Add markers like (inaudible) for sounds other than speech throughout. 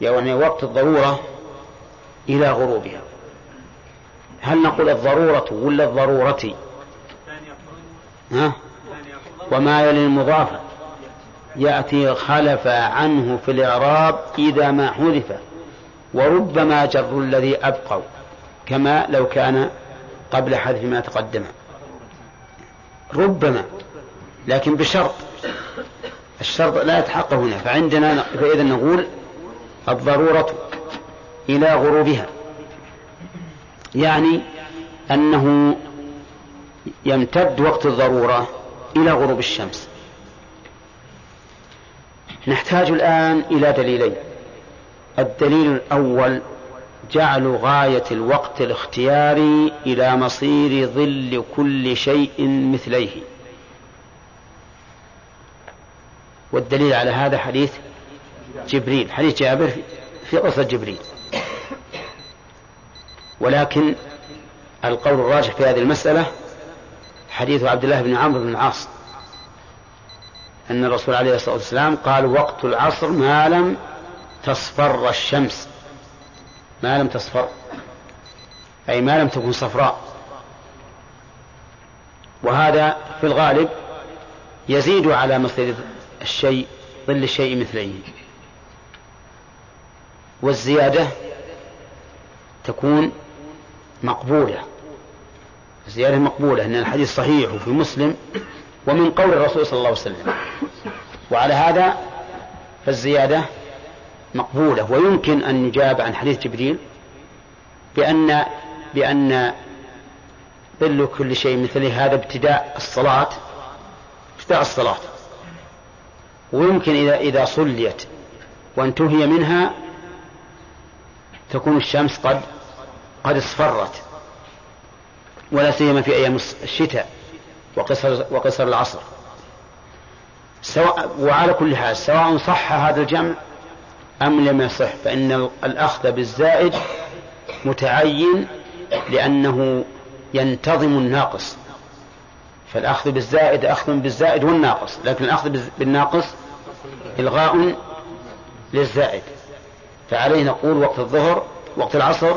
يعني وقت الضرورة إلى غروبها. هل نقول الضرورة ولا الضرورة؟ ها؟ وما يلي المضافة يأتي خلف عنه في الإعراب إذا ما حذف. وربما جر الذي أبقوا كما لو كان قبل حذف ما تقدم. ربما لكن بشرط. الشرط لا يتحقق هنا. فعندنا فإذا نقول الضرورة إلى غروبها. يعني أنه يمتد وقت الضرورة إلى غروب الشمس. نحتاج الآن إلى دليلين. الدليل الأول جعل غاية الوقت الاختياري إلى مصير ظل كل شيء مثليه. والدليل على هذا حديث جبريل حديث جابر في قصة جبريل. ولكن القول الراجح في هذه المسألة حديث عبد الله بن عمرو بن العاص أن الرسول عليه الصلاة والسلام قال وقت العصر ما لم تصفر الشمس. ما لم تصفر أي ما لم تكن صفراء. وهذا في الغالب يزيد على مصير الشيء ظل الشيء مثليه والزيادة تكون مقبولة. الزيادة مقبولة أن الحديث صحيح وفي مسلم ومن قول الرسول صلى الله عليه وسلم. وعلى هذا فالزيادة مقبولة. ويمكن أن يجاب عن حديث جبريل بأن بأن ظل كل شيء مثل هذا ابتداء الصلاة ابتداء الصلاة. ويمكن إذا إذا صليت وانتهي منها تكون الشمس قد قد اصفرت ولا سيما في أيام الشتاء وقصر وقصر العصر. سواء وعلى كل حال سواء صح هذا الجمع أم لم يصح فإن الأخذ بالزائد متعين لأنه ينتظم الناقص. فالأخذ بالزائد أخذ بالزائد والناقص لكن الأخذ بالناقص إلغاء للزائد. فعليه نقول وقت الظهر وقت العصر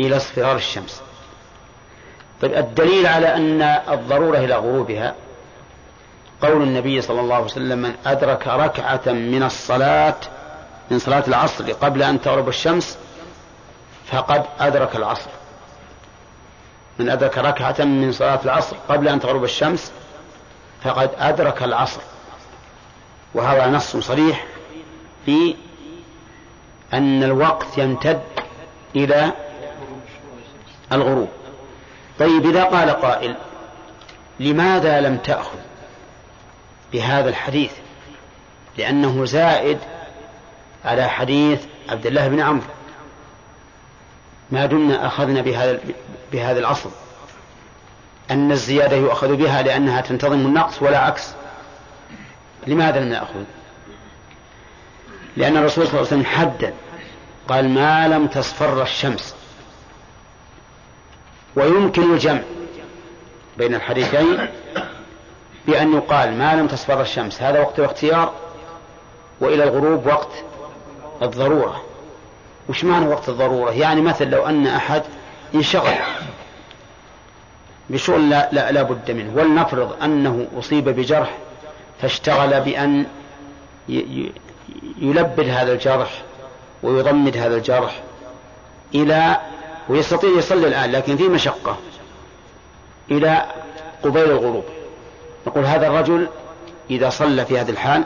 إلى اصفرار الشمس. طيب الدليل على أن الضرورة إلى غروبها قول النبي صلى الله عليه وسلم من أدرك ركعة من الصلاة من صلاة العصر قبل أن تغرب الشمس فقد أدرك العصر. من أدرك ركعة من صلاة العصر قبل أن تغرب الشمس فقد أدرك العصر. وهذا نص صريح في أن الوقت يمتد إلى الغروب. طيب إذا قال قائل لماذا لم تأخذ بهذا الحديث؟ لأنه زائد على حديث عبد الله بن عمرو. ما دمنا أخذنا بهذا بهذا الأصل. أن الزيادة يؤخذ بها لأنها تنتظم النقص ولا عكس. لماذا لم نأخذ؟ لأن الرسول صلى الله عليه وسلم حدد قال ما لم تصفر الشمس. ويمكن الجمع بين الحديثين بأن يقال ما لم تصفر الشمس. هذا وقت الاختيار وإلى الغروب وقت الضرورة. وش معنى وقت الضرورة؟ يعني مثل لو أن أحد انشغل بشغل لا, لا, لا بد منه. ولنفرض أنه أصيب بجرح فاشتغل بأن يلبد هذا الجرح ويضمد هذا الجرح إلى ويستطيع يصلي الآن لكن في مشقة إلى قبيل الغروب. نقول هذا الرجل إذا صلى في هذه الحال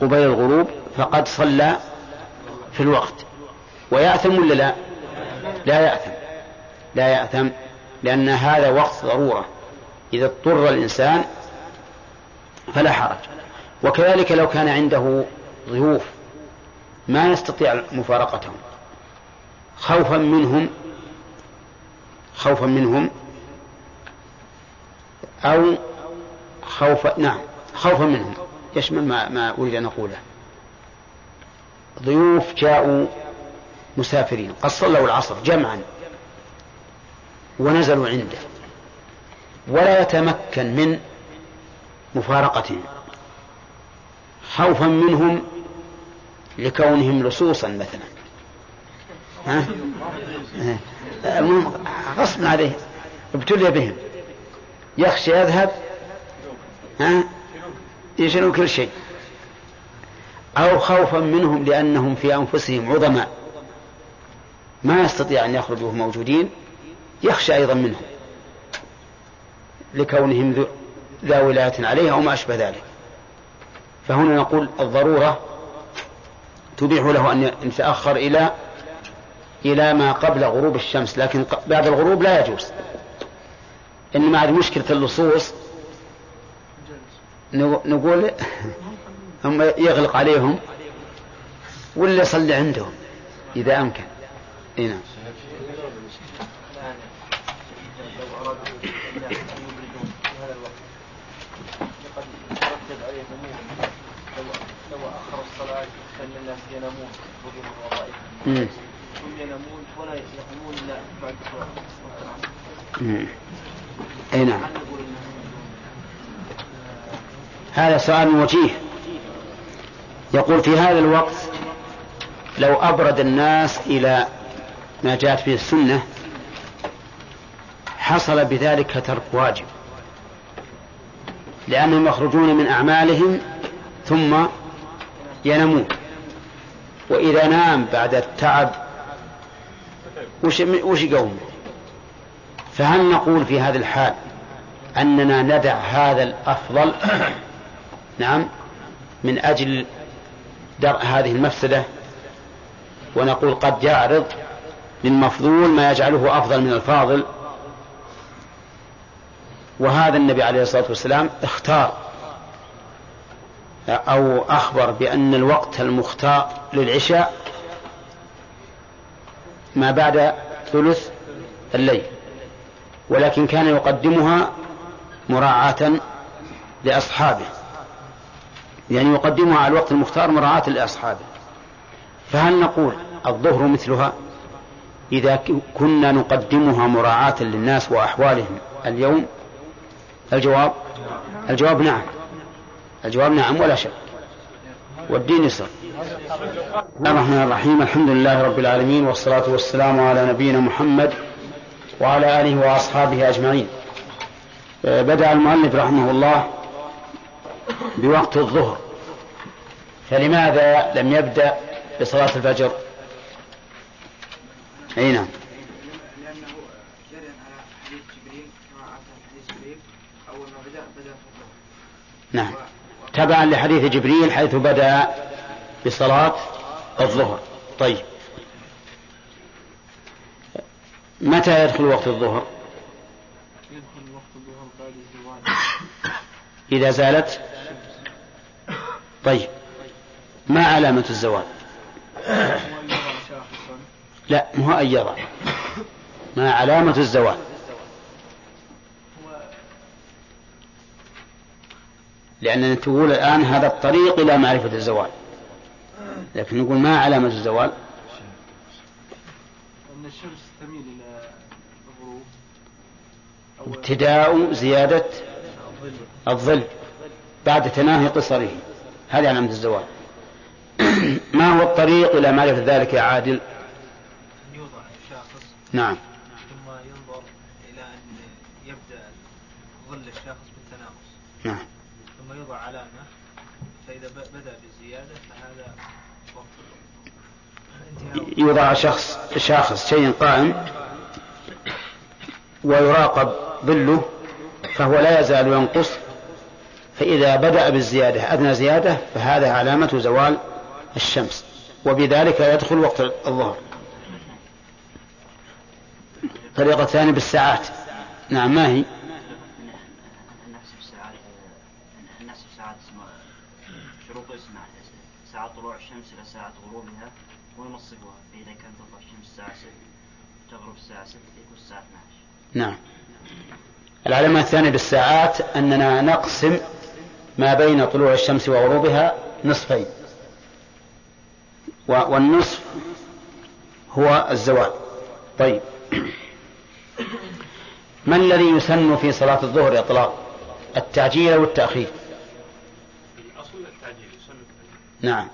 قبيل الغروب فقد صلى في الوقت. ويأثم ولا لا؟ لا يأثم. لا يأثم لأن هذا وقت ضرورة. إذا اضطر الإنسان فلا حرج. وكذلك لو كان عنده ضيوف ما يستطيع مفارقتهم. خوفا منهم خوفا منهم أو خوفا نعم خوفا منهم. يشمل ما, ما أريد أن أقوله. ضيوف جاءوا مسافرين قد صلوا العصر جمعا ونزلوا عنده ولا يتمكن من مفارقتهم. خوفا منهم لكونهم لصوصا مثلا. ها؟ غصب عليه. ابتلي بهم. يخشى يذهب ها؟ يشنوا كل شيء. أو خوفا منهم لأنهم في أنفسهم عظماء. ما يستطيع أن يخرجوا موجودين. يخشى أيضا منهم. لكونهم ذا ولاية عليه أو ما أشبه ذلك. فهنا نقول الضرورة تبيح له أن يتأخر إلى إلى ما قبل غروب الشمس لكن بعد الغروب لا يجوز. إنما هذه مشكلة اللصوص. نقول (laughs) هم يغلق عليهم ولا يصلي عندهم إذا أمكن. إيه نعم. فإن الناس ينامون وظيفة هم ينامون ولا يقومون إلا بعد أي نعم. هذا سؤال وجيه يقول في هذا الوقت لو أبرد الناس إلى ما جاءت به السنة حصل بذلك ترك واجب. لأنهم يخرجون من أعمالهم ثم ينامون. وإذا نام بعد التعب وش, وش يقوم؟ فهل نقول في هذه الحال أننا ندع هذا الأفضل؟ نعم. من أجل درء هذه المفسدة ونقول قد يعرض من مفضول ما يجعله أفضل من الفاضل. وهذا النبي عليه الصلاة والسلام اختار أو أخبر بأن الوقت المختار للعشاء ما بعد ثلث الليل ولكن كان يقدمها مراعاة لأصحابه يعني يقدمها على الوقت المختار مراعاة لأصحابه. فهل نقول الظهر مثلها؟ إذا كنا نقدمها مراعاة للناس وأحوالهم اليوم الجواب؟ الجواب نعم. الجواب نعم ولا شك. والدين يسر. الرحمن الرحيم. الحمد لله رب العالمين والصلاة والسلام على نبينا محمد وعلى آله وأصحابه أجمعين. بدأ المؤلف رحمه الله بوقت الظهر. فلماذا لم يبدأ بصلاة الفجر؟ أي نعم. نعم. تبعا لحديث جبريل حيث بدأ بصلاة الظهر. طيب. متى يدخل وقت الظهر؟ يدخل وقت الظهر بعد إذا زالت؟ طيب. ما علامة الزوال؟ لا مو أن يرى. ما علامة الزوال؟ لأننا تقول الآن هذا الطريق إلى معرفة الزوال. لكن نقول ما علامة الزوال؟ أن الشمس تميل إلى الغروب. ابتداء زيادة الظل بعد تناهي قصره. هذه علامة الزوال. (clears throat) ما هو الطريق إلى معرفة ذلك يا عادل؟ يوضع الشاخص. نعم. ثم ينظر إلى أن يبدأ ظل الشاخص بالتناقص. نعم ثم يوضع علامة فإذا بدأ يوضع شخص شاخص شيء قائم ويراقب ظله فهو لا يزال ينقص. فإذا بدأ بالزيادة أدنى زيادة فهذا علامة زوال الشمس. وبذلك يدخل وقت الظهر. الطريقة الثانية بالساعات. نعم ما هي؟ ساعة طلوع الشمس إلى ساعة غروبها وينصفها فإذا كانت تطلع الشمس الساعة 6 تغرب الساعة 6 يكون الساعة 12 نعم. العلامة الثانية بالساعات أننا نقسم ما بين طلوع الشمس وغروبها نصفين. والنصف هو الزوال. طيب. ما الذي يسن في صلاة الظهر إطلاق؟ التعجيل أو التأخير؟ الأصل التعجيل يسن نعم.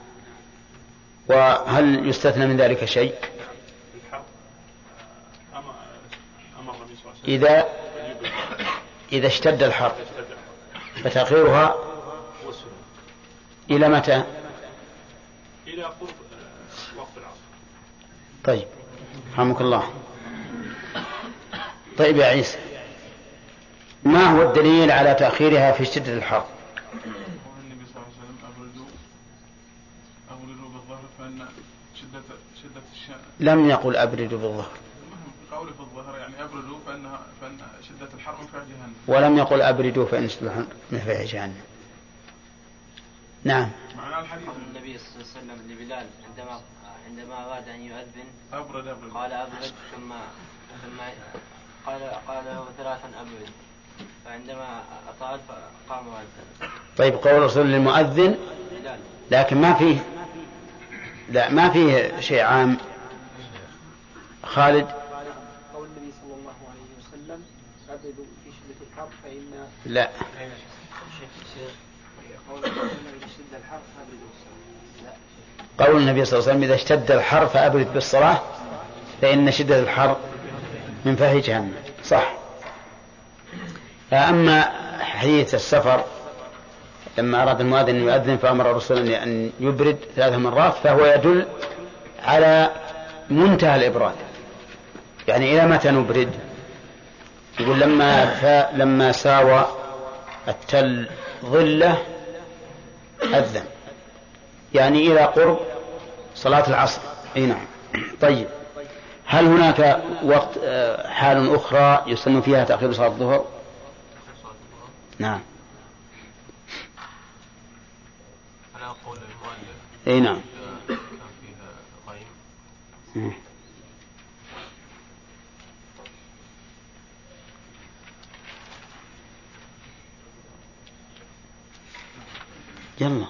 وهل يستثنى من ذلك شيء إذا إذا اشتد الحر فتأخيرها إلى متى؟ إلى قرب وقت العصر طيب رحمك الله طيب يا عيسى ما هو الدليل على تأخيرها في شدة الحر؟ النبي صلى الله عليه وسلم أبردوا أبردوا بالظهر فإن شدة شدة الشمس لم يقل أبردوا بالظهر. قوله في الظهر يعني أبردوا فإن فإن شدة الحر من فيها جهنم. ولم يقل أبردوا فإن شدة الحر من فيها جهنم. نعم. معنى الحديث. النبي صلى الله عليه وسلم لبلال عندما عندما أراد أن يؤذن أبرد أبرد. قال أبرد ثم ثم قال قال له ثلاثا أبرد. فعندما أطال فقام وأذن. طيب قول الرسول للمؤذن لكن ما فيه لا ما فيه شيء عام. خالد. قول النبي صلى الله عليه وسلم أبردوا في شدة الحر فإن لا. قول النبي صلى الله عليه وسلم إذا اشتد الحر فأبرد بالصلاة فإن شدة الحر من فهي جهنم. صح. أما حديث السفر لما أراد المؤذن أن يؤذن فأمر الرسول أن يبرد ثلاث مرات فهو يدل على منتهى الإبراد. يعني إلى متى نبرد؟ يقول لما لما ساوى التل ظلة أذن. يعني إلى قرب صلاة العصر. أي نعم. طيب. هل هناك وقت آه، حال أخرى يسن فيها تأخير صلاة الظهر؟ نعم. على قول المؤلف أي نعم. كان فيها يلا.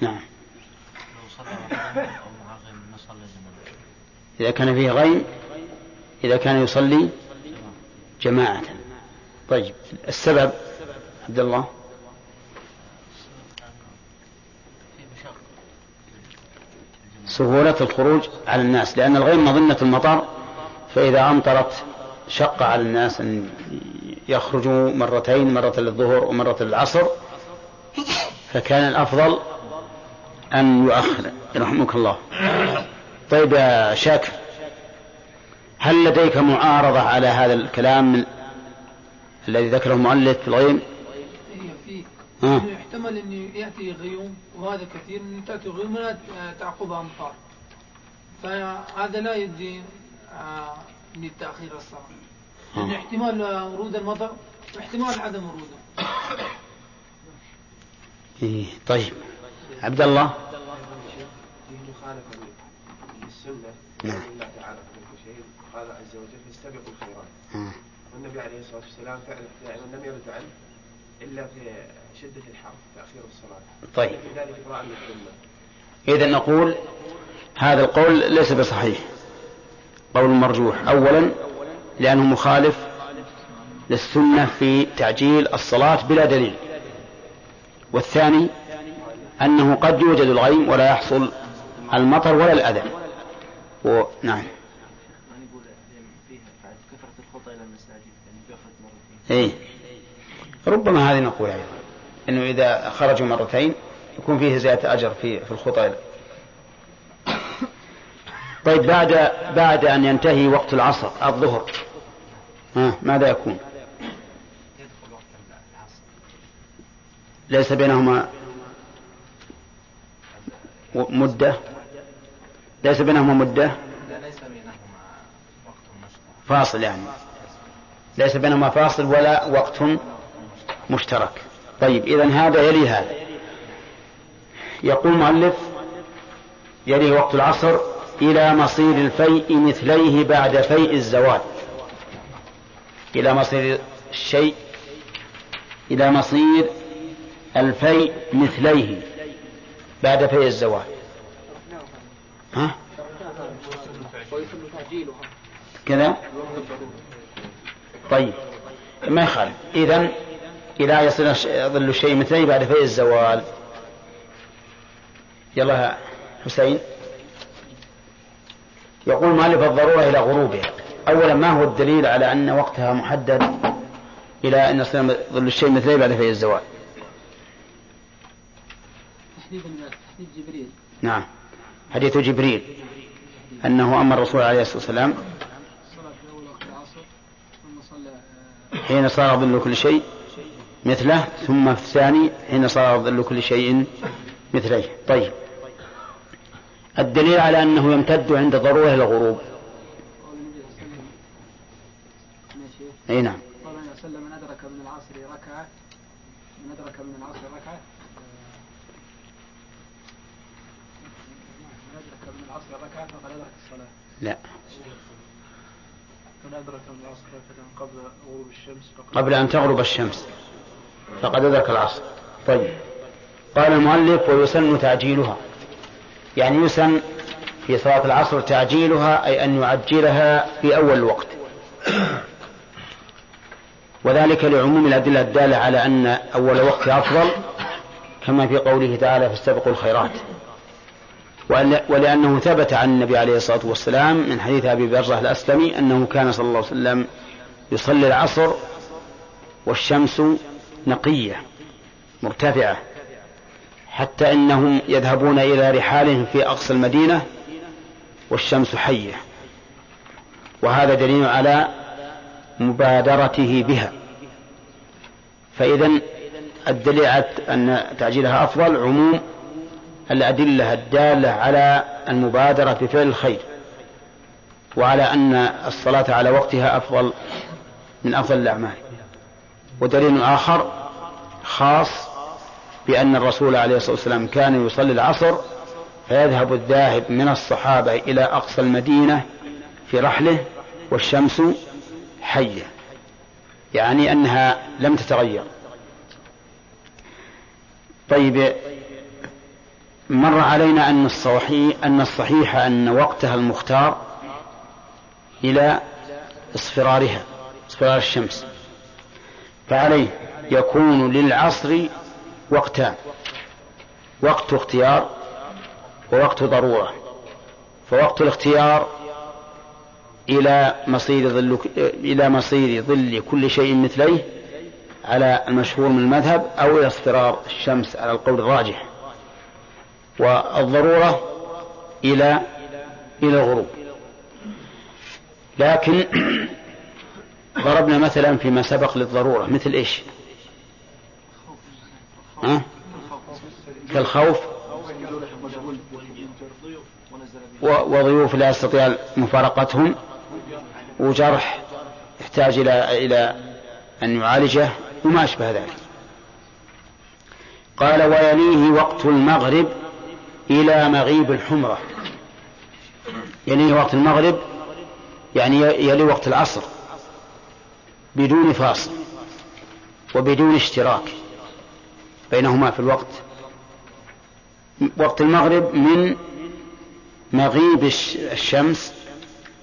نعم. إذا كان فيه غيم إذا كان يصلي جماعة. طيب السبب عبد الله؟ سهولة الخروج على الناس لأن الغيم مظنة المطر فإذا أمطرت شق على الناس أن يخرجوا مرتين مرة للظهر ومرة للعصر. فكان الأفضل أن يؤخر. رحمك الله. طيب يا شاكر هل لديك معارضة على هذا الكلام من الذي ذكره المؤلف في الغيم؟ في آه. يحتمل أن يأتي غيوم وهذا كثير أن تأتي غيوم ولا تعقبها أمطار. فهذا لا يدي آه للتأخير الصلاة. لأن احتمال ورود المطر واحتمال عدم وروده إيه طيب. عبد الله مخالفة للسنة نعم. الله تعالى في شيء قال عز وجل فاستبقوا الخيرات. والنبي عليه الصلاة والسلام فعلا دائما لم يرد عنه إلا في شدة الحر تأخير الصلاة. طيب. في ذلك إذا نقول هذا القول ليس بصحيح. قول مرجوح. أولا لأنه مخالف للسنة في تعجيل الصلاة بلا دليل. والثاني أنه قد يوجد الغيم ولا يحصل المطر ولا الأذى. و... نعم. إيه. ربما هذه نقول أيضا. أنه إذا خرجوا مرتين يكون فيه زيادة أجر في في الخطى. طيب بعد بعد أن ينتهي وقت العصر الظهر ها ماذا يكون؟ ليس بينهما مدة؟ ليس بينهما مدة؟ فاصل يعني. ليس بينهما فاصل ولا وقت مشترك. طيب إذا هذا يلي هذا. يقول المؤلف يلي وقت العصر إلى مصير الفيء مثليه بعد فيء الزوال. إلى مصير الشيء إلى مصير الفيء مثليه بعد فيء الزوال. ها؟ كذا؟ طيب ما يخالف. إذا إذا يصير ظل الشيء مثليه بعد فيء الزوال. يلا حسين. يقول مالف الضرورة إلى غروبها أولا ما هو الدليل على أن وقتها محدد إلى أن يصير ظل الشيء مثلي بعد في الزوال. تحديد جبريل. نعم. حديث جبريل. أنه أمر الرسول عليه الصلاة والسلام حين صار ظل كل شيء مثله ثم في الثاني حين صار ظل كل شيء مثليه. طيب. الدليل على أنه يمتد عند ضرورة الغروب أي نعم. قال النبي صلى الله عليه وسلم من أدرك من العصر ركعة من أدرك من العصر ركعة من أدرك من العصر ركعة فقد أدرك الصلاة. لا. من أدرك من العصر ركعة قبل غروب الشمس قبل أن تغرب الشمس فقد أدرك العصر. طيب. قال المؤلف ويسن تعجيلها. يعني يسن في صلاة العصر تعجيلها أي أن يعجلها في أول الوقت وذلك لعموم الأدلة الدالة على أن أول وقت أفضل كما في قوله تعالى فاستبقوا الخيرات ولأنه ثبت عن النبي عليه الصلاة والسلام من حديث أبي برزة الأسلمي أنه كان صلى الله عليه وسلم يصلي العصر والشمس نقية مرتفعة. حتى إنهم يذهبون إلى رحالهم في أقصى المدينة والشمس حية. وهذا دليل على مبادرته بها. فإذا الدليل على أن تعجيلها أفضل عموم الأدلة الدالة على المبادرة بفعل الخير وعلى أن الصلاة على وقتها أفضل من أفضل الأعمال. ودليل آخر خاص بأن الرسول عليه الصلاة والسلام كان يصلي العصر فيذهب الذاهب من الصحابة إلى أقصى المدينة في رحله والشمس حية يعني أنها لم تتغير. طيب مر علينا أن الصحيح أن الصحيح أن وقتها المختار إلى اصفرارها اصفرار الشمس فعليه يكون للعصر وقتان وقت اختيار ووقت ضرورة. فوقت الاختيار إلى مصير ظل إلى مصير ظل كل شيء مثليه على المشهور من المذهب أو إلى اصفرار الشمس على القول الراجح. والضرورة إلى إلى الغروب. لكن (clears throat) ضربنا مثلا فيما سبق للضرورة مثل إيش؟ ها؟ كالخوف. وضيوف لا يستطيع مفارقتهم. وجرح يحتاج إلى إلى أن يعالجه وما أشبه ذلك. قال ويليه وقت المغرب إلى مغيب الحمرة. يليه وقت المغرب يعني يلي وقت العصر بدون فاصل وبدون اشتراك. بينهما في الوقت وقت المغرب من مغيب الشمس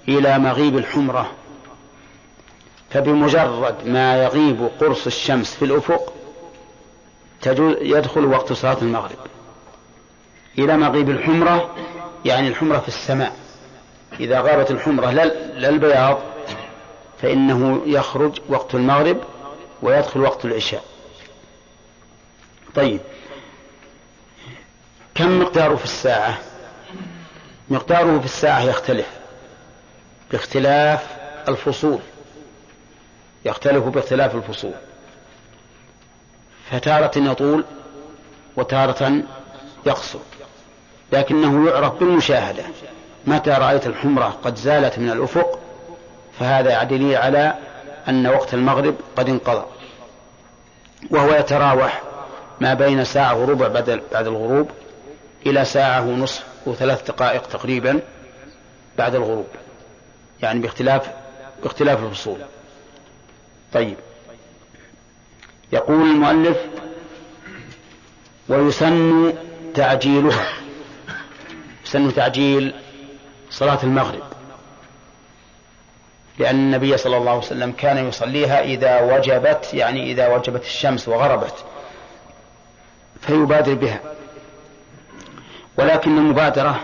إلى مغيب الحمرة. فبمجرد ما يغيب قرص الشمس في الأفق يدخل وقت صلاة المغرب. إلى مغيب الحمرة يعني الحمرة في السماء. إذا غابت الحمرة لا البياض فإنه يخرج وقت المغرب ويدخل وقت العشاء. طيب. كم مقداره في الساعة؟ مقداره في الساعة يختلف باختلاف الفصول. يختلف باختلاف الفصول. فتارة يطول وتارة يقصر. لكنه يعرف بالمشاهدة. متى رأيت الحمرة قد زالت من الأفق؟ فهذا دليل على أن وقت المغرب قد انقضى. وهو يتراوح ما بين ساعة وربع بعد بعد الغروب إلى ساعة ونصف وثلاث دقائق تقريبا بعد الغروب. يعني باختلاف باختلاف الفصول. طيب. يقول المؤلف ويسن تعجيلها. يسن تعجيل صلاة المغرب. لأن النبي صلى الله عليه وسلم كان يصليها إذا وجبت يعني إذا وجبت الشمس وغربت. فيبادر بها. ولكن المبادرة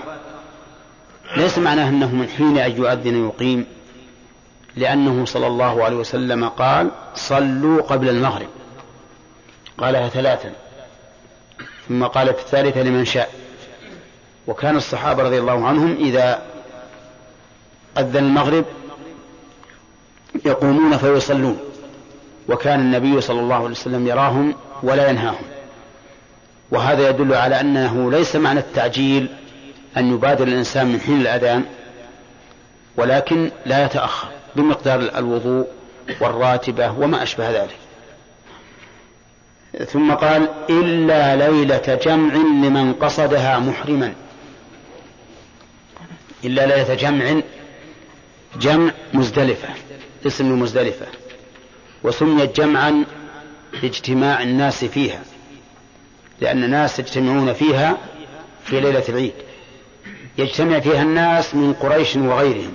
ليس معناه أنه من حين أن يؤذن يقيم لأنه صلى الله عليه وسلم قال صلوا قبل المغرب قالها ثلاثا. ثم قال في الثالثة لمن شاء وكان الصحابة رضي الله عنهم إذا أذن المغرب يقومون فيصلون وكان النبي صلى الله عليه وسلم يراهم ولا ينهاهم. وهذا يدل على أنه ليس معنى التعجيل أن يبادر الإنسان من حين الأذان ولكن لا يتأخر بمقدار الوضوء والراتبة وما أشبه ذلك. ثم قال إلا ليلة جمع لمن قصدها محرما. إلا ليلة جمع جمع مزدلفة اسم مزدلفة وسميت جمعا لاجتماع الناس فيها. لأن الناس يجتمعون فيها في ليلة العيد. يجتمع فيها الناس من قريش وغيرهم.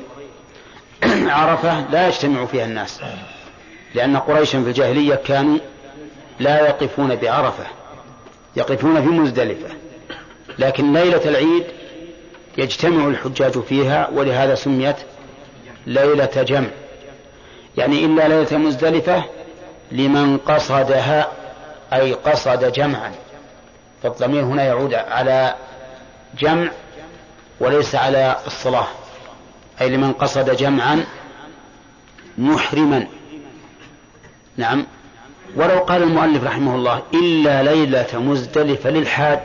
(clears throat) عرفة لا يجتمع فيها الناس لأن قريشا في الجاهلية كانوا لا يقفون بعرفة يقفون في مزدلفة. لكن ليلة العيد يجتمع الحجاج فيها ولهذا سميت ليلة جمع. يعني إلا ليلة مزدلفة لمن قصدها أي قصد جمعا. فالضمير هنا يعود على جمع وليس على الصلاة. أي لمن قصد جمعا محرما. نعم. ولو قال المؤلف رحمه الله إلا ليلة مزدلفة للحاج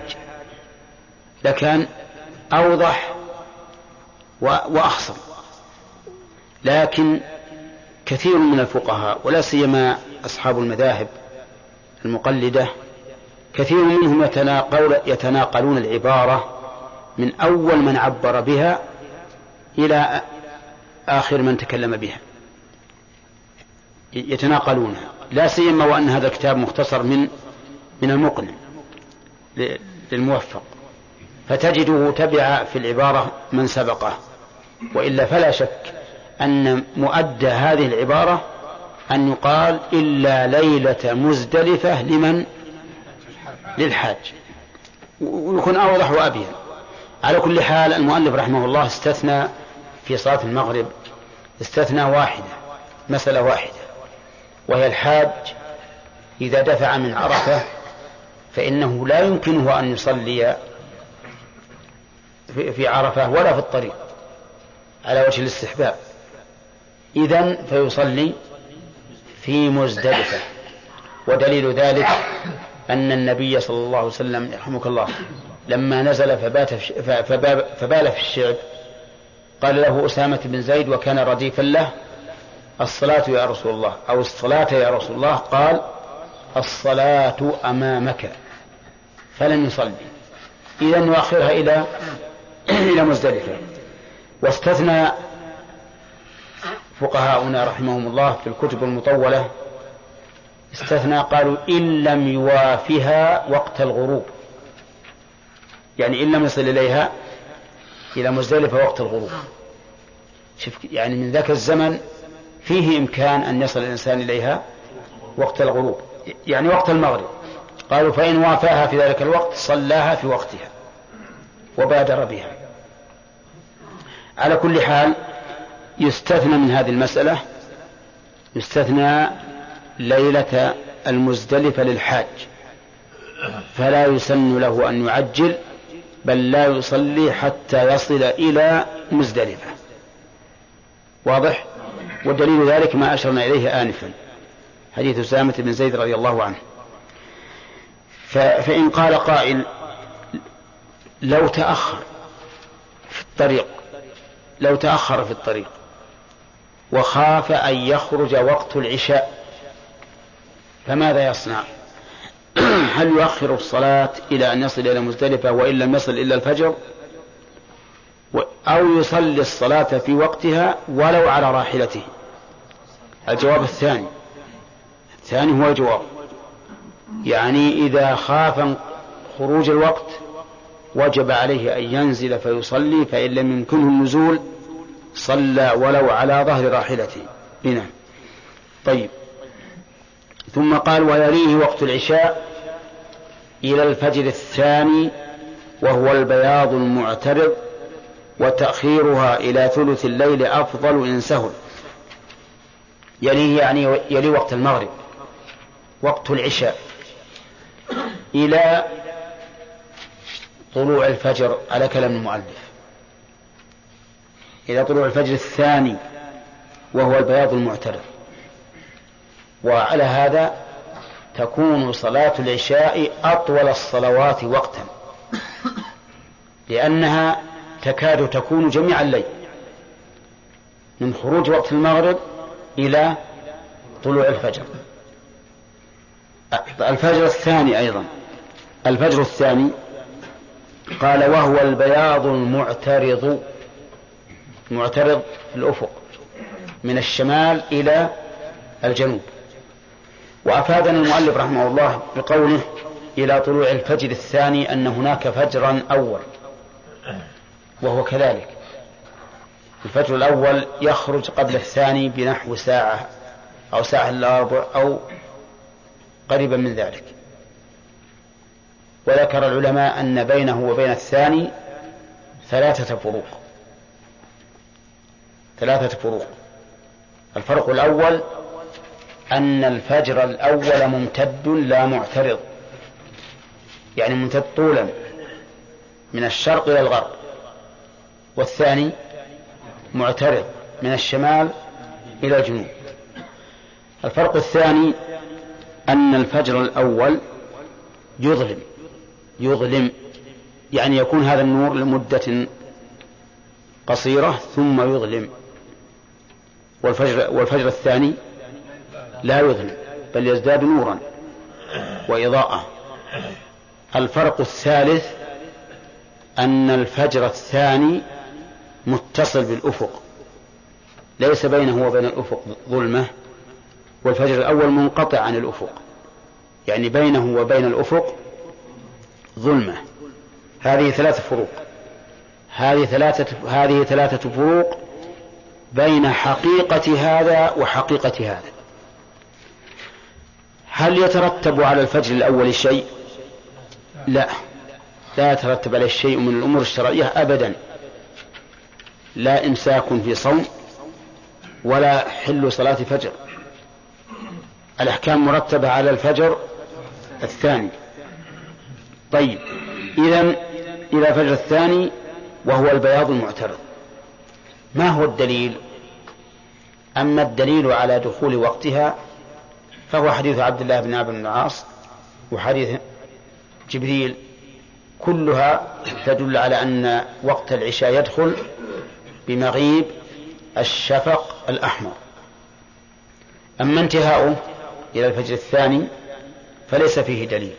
لكان أوضح وأخصر لكن كثير من الفقهاء ولا سيما أصحاب المذاهب المقلدة كثير منهم يتناقل يتناقلون العبارة من أول من عبر بها إلى آخر من تكلم بها. يتناقلونها لا سيما وأن هذا الكتاب مختصر من من المقنع للموفق. فتجده تبع في العبارة من سبقه. وإلا فلا شك أن مؤدى هذه العبارة أن يقال إلا ليلة مزدلفة لمن للحاج. ويكون أوضح وأبين. على كل حال المؤلف رحمه الله استثنى في صلاة المغرب استثنى واحدة مسألة واحدة وهي الحاج إذا دفع من عرفة فإنه لا يمكنه أن يصلي في عرفة ولا في الطريق على وجه الاستحباب. إذا فيصلي في مزدلفة ودليل ذلك أن النبي صلى الله عليه وسلم يرحمك الله لما نزل فبات فبال في الشعب قال له أسامة بن زيد وكان رديفا له الصلاة يا رسول الله أو الصلاة يا رسول الله قال الصلاة أمامك فلم يصلي. إذا يؤخرها إلى (coughs) إلى مزدلفة. واستثنى فقهاؤنا رحمهم الله في الكتب المطولة استثنى قالوا إن لم يوافها وقت الغروب. يعني إن لم يصل إليها إلى مزدلفة وقت الغروب. شوف يعني من ذاك الزمن فيه إمكان أن يصل الإنسان إليها وقت الغروب. يعني وقت المغرب. قالوا فإن وافاها في ذلك الوقت صلاها في وقتها وبادر بها. على كل حال يستثنى من هذه المسألة يستثنى ليلة المزدلفة للحاج فلا يسن له أن يعجل بل لا يصلي حتى يصل إلى مزدلفة. واضح؟ ودليل ذلك ما أشرنا إليه آنفا. حديث أسامة بن زيد رضي الله عنه. فإن قال قائل لو تأخر في الطريق لو تأخر في الطريق وخاف أن يخرج وقت العشاء فماذا يصنع؟ (clears throat) هل يؤخر الصلاة إلى أن يصل إلى مزدلفة وإن لم يصل إلا الفجر؟ أو يصلي الصلاة في وقتها ولو على راحلته؟ الجواب الثاني. الثاني هو الجواب. يعني إذا خاف خروج الوقت وجب عليه أن ينزل فيصلي فإن لم يمكنه النزول صلى ولو على ظهر راحلته. نعم طيب. ثم قال ويليه وقت العشاء إلى الفجر الثاني وهو البياض المعترض وتأخيرها إلى ثلث الليل أفضل إن سهل. يليه يعني يلي وقت المغرب وقت العشاء إلى طلوع الفجر على كلام المؤلف. إلى طلوع الفجر الثاني وهو البياض المعترض. وعلى هذا تكون صلاة العشاء أطول الصلوات وقتا. لأنها تكاد تكون جميع الليل. من خروج وقت المغرب إلى طلوع الفجر. الفجر الثاني أيضا. الفجر الثاني قال وهو البياض المعترض. معترض في الأفق. من الشمال إلى الجنوب. وأفادنا المؤلف رحمه الله بقوله إلى طلوع الفجر الثاني أن هناك فجرا أول وهو كذلك. الفجر الأول يخرج قبل الثاني بنحو ساعة أو ساعة إلا ربع أو قريبا من ذلك. وذكر العلماء أن بينه وبين الثاني ثلاثة فروق. ثلاثة فروق. الفرق الأول أن الفجر الأول ممتد لا معترض. يعني ممتد طولا من الشرق إلى الغرب. والثاني معترض من الشمال إلى الجنوب. الفرق الثاني أن الفجر الأول يظلم. يظلم. يعني يكون هذا النور لمدة قصيرة ثم يظلم. والفجر, والفجر الثاني لا يظلم بل يزداد نورا وإضاءة. الفرق الثالث أن الفجر الثاني متصل بالأفق. ليس بينه وبين الأفق ظلمة والفجر الأول منقطع عن الأفق. يعني بينه وبين الأفق ظلمة. هذه ثلاثة فروق. هذه ثلاثة هذه ثلاثة فروق بين حقيقة هذا وحقيقة هذا. هل يترتب على الفجر الأول شيء؟ لا. لا يترتب عليه شيء من الأمور الشرعية أبدا. لا إمساك في صوم ولا حل صلاة فجر الأحكام مرتبة على الفجر الثاني. طيب إذا إلى الفجر الثاني وهو البياض المعترض. ما هو الدليل؟ أما الدليل على دخول وقتها فهو حديث عبد الله بن عبد العاص وحديث جبريل كلها تدل على أن وقت العشاء يدخل بمغيب الشفق الأحمر. أما انتهاؤه إلى الفجر الثاني فليس فيه دليل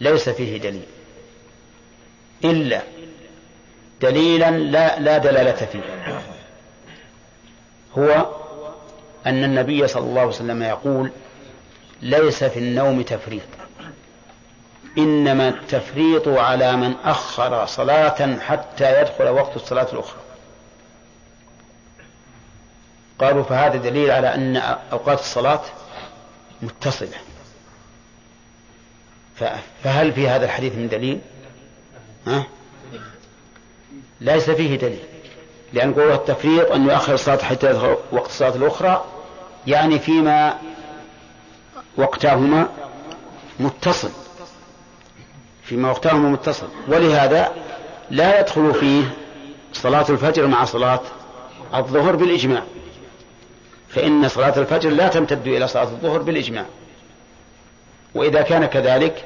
ليس فيه دليل إلا دليلا لا لا دلالة فيه هو أن النبي صلى الله عليه وسلم يقول ليس في النوم تفريط. إنما التفريط على من أخر صلاة حتى يدخل وقت الصلاة الأخرى. قالوا فهذا دليل على أن أوقات الصلاة متصلة. فهل في هذا الحديث من دليل؟ ها؟ ليس فيه دليل. لأن قوة التفريط أن يؤخر الصلاة حتى يدخل وقت الصلاة الأخرى يعني فيما وقتهما متصل. فيما وقتهما متصل. ولهذا لا يدخل فيه صلاة الفجر مع صلاة الظهر بالإجماع. فإن صلاة الفجر لا تمتد إلى صلاة الظهر بالإجماع. وإذا كان كذلك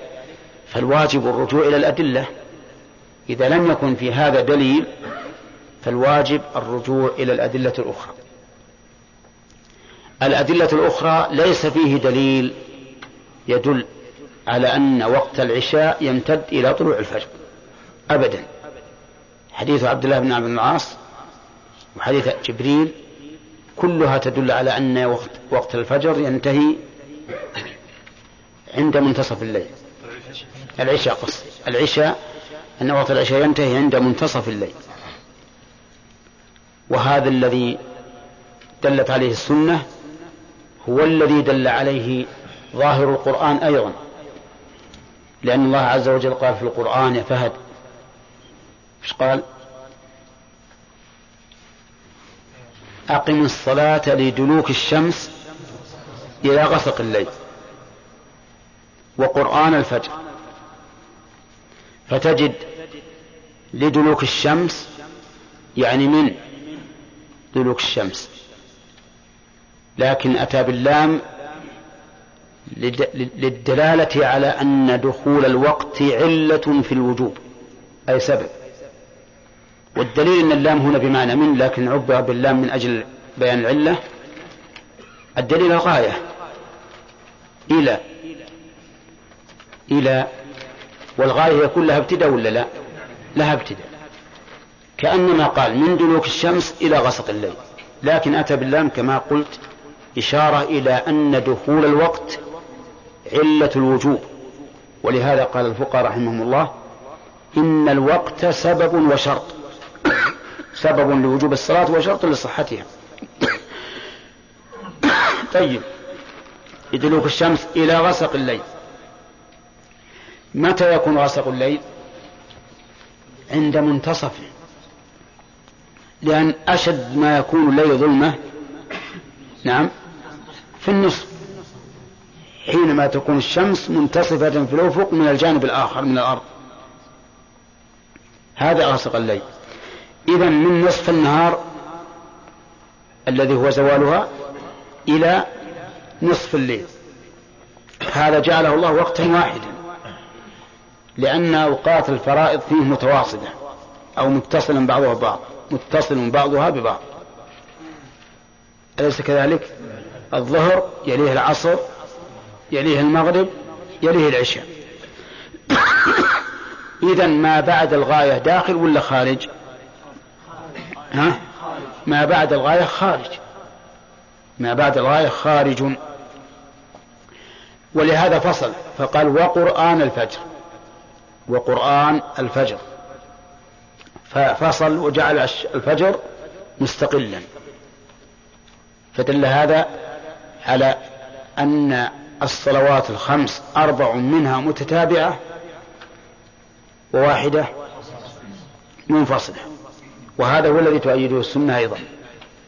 فالواجب الرجوع إلى الأدلة. إذا لم يكن في هذا دليل فالواجب الرجوع إلى الأدلة الأخرى. الأدلة الأخرى ليس فيه دليل يدل على أن وقت العشاء يمتد إلى طلوع الفجر. أبدا. حديث عبد الله بن عبد العاص وحديث جبريل كلها تدل على أن وقت, وقت الفجر ينتهي عند منتصف الليل. العشاء قص العشاء أن وقت العشاء ينتهي عند منتصف الليل. وهذا الذي دلت عليه السنة هو الذي دل عليه ظاهر القرآن أيضا. لأن الله عز وجل قال في القرآن يا فهد إيش قال؟ أقم الصلاة لدلوك الشمس إلى غسق الليل وقرآن الفجر. فتجد لدلوك الشمس يعني من دلوك الشمس. لكن أتى باللام للدلالة على أن دخول الوقت علة في الوجوب أي سبب. والدليل أن اللام هنا بمعنى من لكن عبر باللام من أجل بيان العلة. الدليل الغاية إلى إلى والغاية يكون لها ابتداء ولا لا؟ لها ابتداء. كأنما قال من دلوك الشمس إلى غسق الليل لكن أتى باللام كما قلت إشارة إلى أن دخول الوقت علة الوجوب. ولهذا قال الفقهاء رحمهم الله إن الوقت سبب وشرط. سبب لوجوب الصلاة وشرط لصحتها. طيب يدلوك الشمس إلى غسق الليل. متى يكون غسق الليل؟ عند منتصفه لأن أشد ما يكون الليل ظلمة نعم في النصف. حينما تكون الشمس منتصفة في الأفق من الجانب الآخر من الأرض. هذا غسق الليل. إذا من نصف النهار الذي هو زوالها إلى نصف الليل. هذا جعله الله وقتا واحدا. لأن أوقات الفرائض فيه متواصلة أو متصل بعضها ببعض. متصل بعضها ببعض. أليس كذلك؟ الظهر يليه العصر يليه المغرب يليه العشاء. (coughs) إذا ما بعد الغاية داخل ولا خارج؟ ها؟ ما بعد الغاية خارج. ما بعد الغاية خارج. ولهذا فصل فقال وقرآن الفجر. وقرآن الفجر. ففصل وجعل الفجر مستقلا. فدل هذا على أن الصلوات الخمس أربع منها متتابعة وواحدة منفصلة. وهذا هو الذي تؤيده السنة أيضا.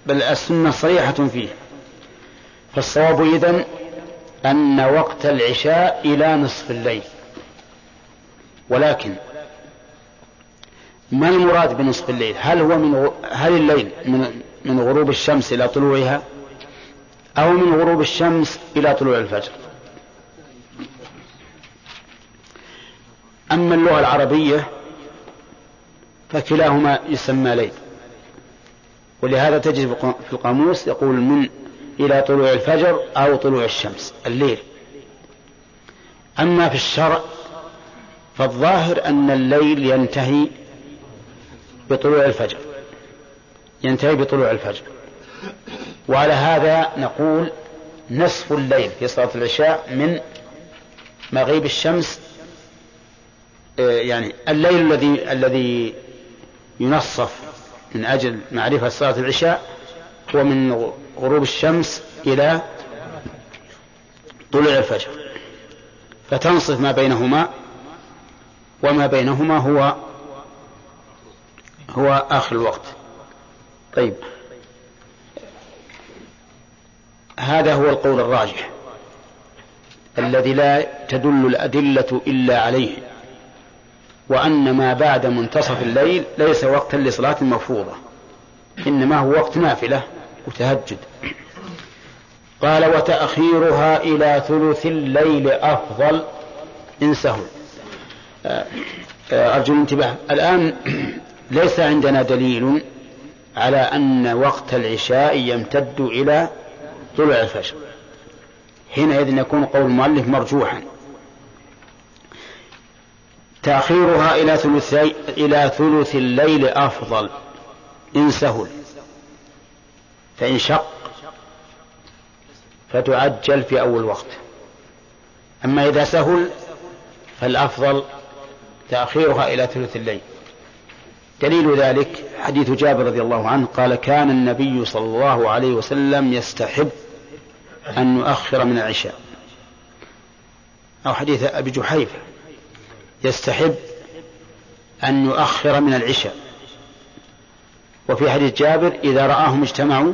بل السنة صريحة فيه. فالصواب إذن أن وقت العشاء إلى نصف الليل. ولكن ما المراد بنصف الليل؟ هل هو من هل الليل من من غروب الشمس إلى طلوعها؟ أو من غروب الشمس إلى طلوع الفجر. أما اللغة العربية فكلاهما يسمى ليل. ولهذا تجد في القاموس يقول من إلى طلوع الفجر أو طلوع الشمس الليل. أما في الشرع فالظاهر أن الليل ينتهي بطلوع الفجر. ينتهي بطلوع الفجر. وعلى هذا نقول نصف الليل في صلاة العشاء من مغيب الشمس آه، يعني الليل الذي الذي ينصف من أجل معرفة صلاة العشاء هو من غروب الشمس إلى طلوع الفجر. فتنصف ما بينهما وما بينهما هو هو آخر الوقت. طيب. هذا هو القول الراجح الذي لا تدل الأدلة إلا عليه وأن ما بعد منتصف الليل ليس وقتا لصلاة مفروضة إنما هو وقت نافلة وتهجد. قال وتأخيرها إلى ثلث الليل أفضل. إن سهل آه، آه، أرجو الانتباه. الآن ليس عندنا دليل على أن وقت العشاء يمتد إلى طلوع الفجر. حينئذ يكون قول المؤلف مرجوحا. تأخيرها إلى ثلثي إلى ثلث الليل أفضل. إن سهل فإن شق فتعجل في أول وقت. أما إذا سهل فالأفضل تأخيرها إلى ثلث الليل. دليل ذلك حديث جابر رضي الله عنه قال كان النبي صلى الله عليه وسلم يستحب أن نؤخر من العشاء. أو حديث أبي جحيفة يستحب أن يؤخر من العشاء. وفي حديث جابر إذا رآهم اجتمعوا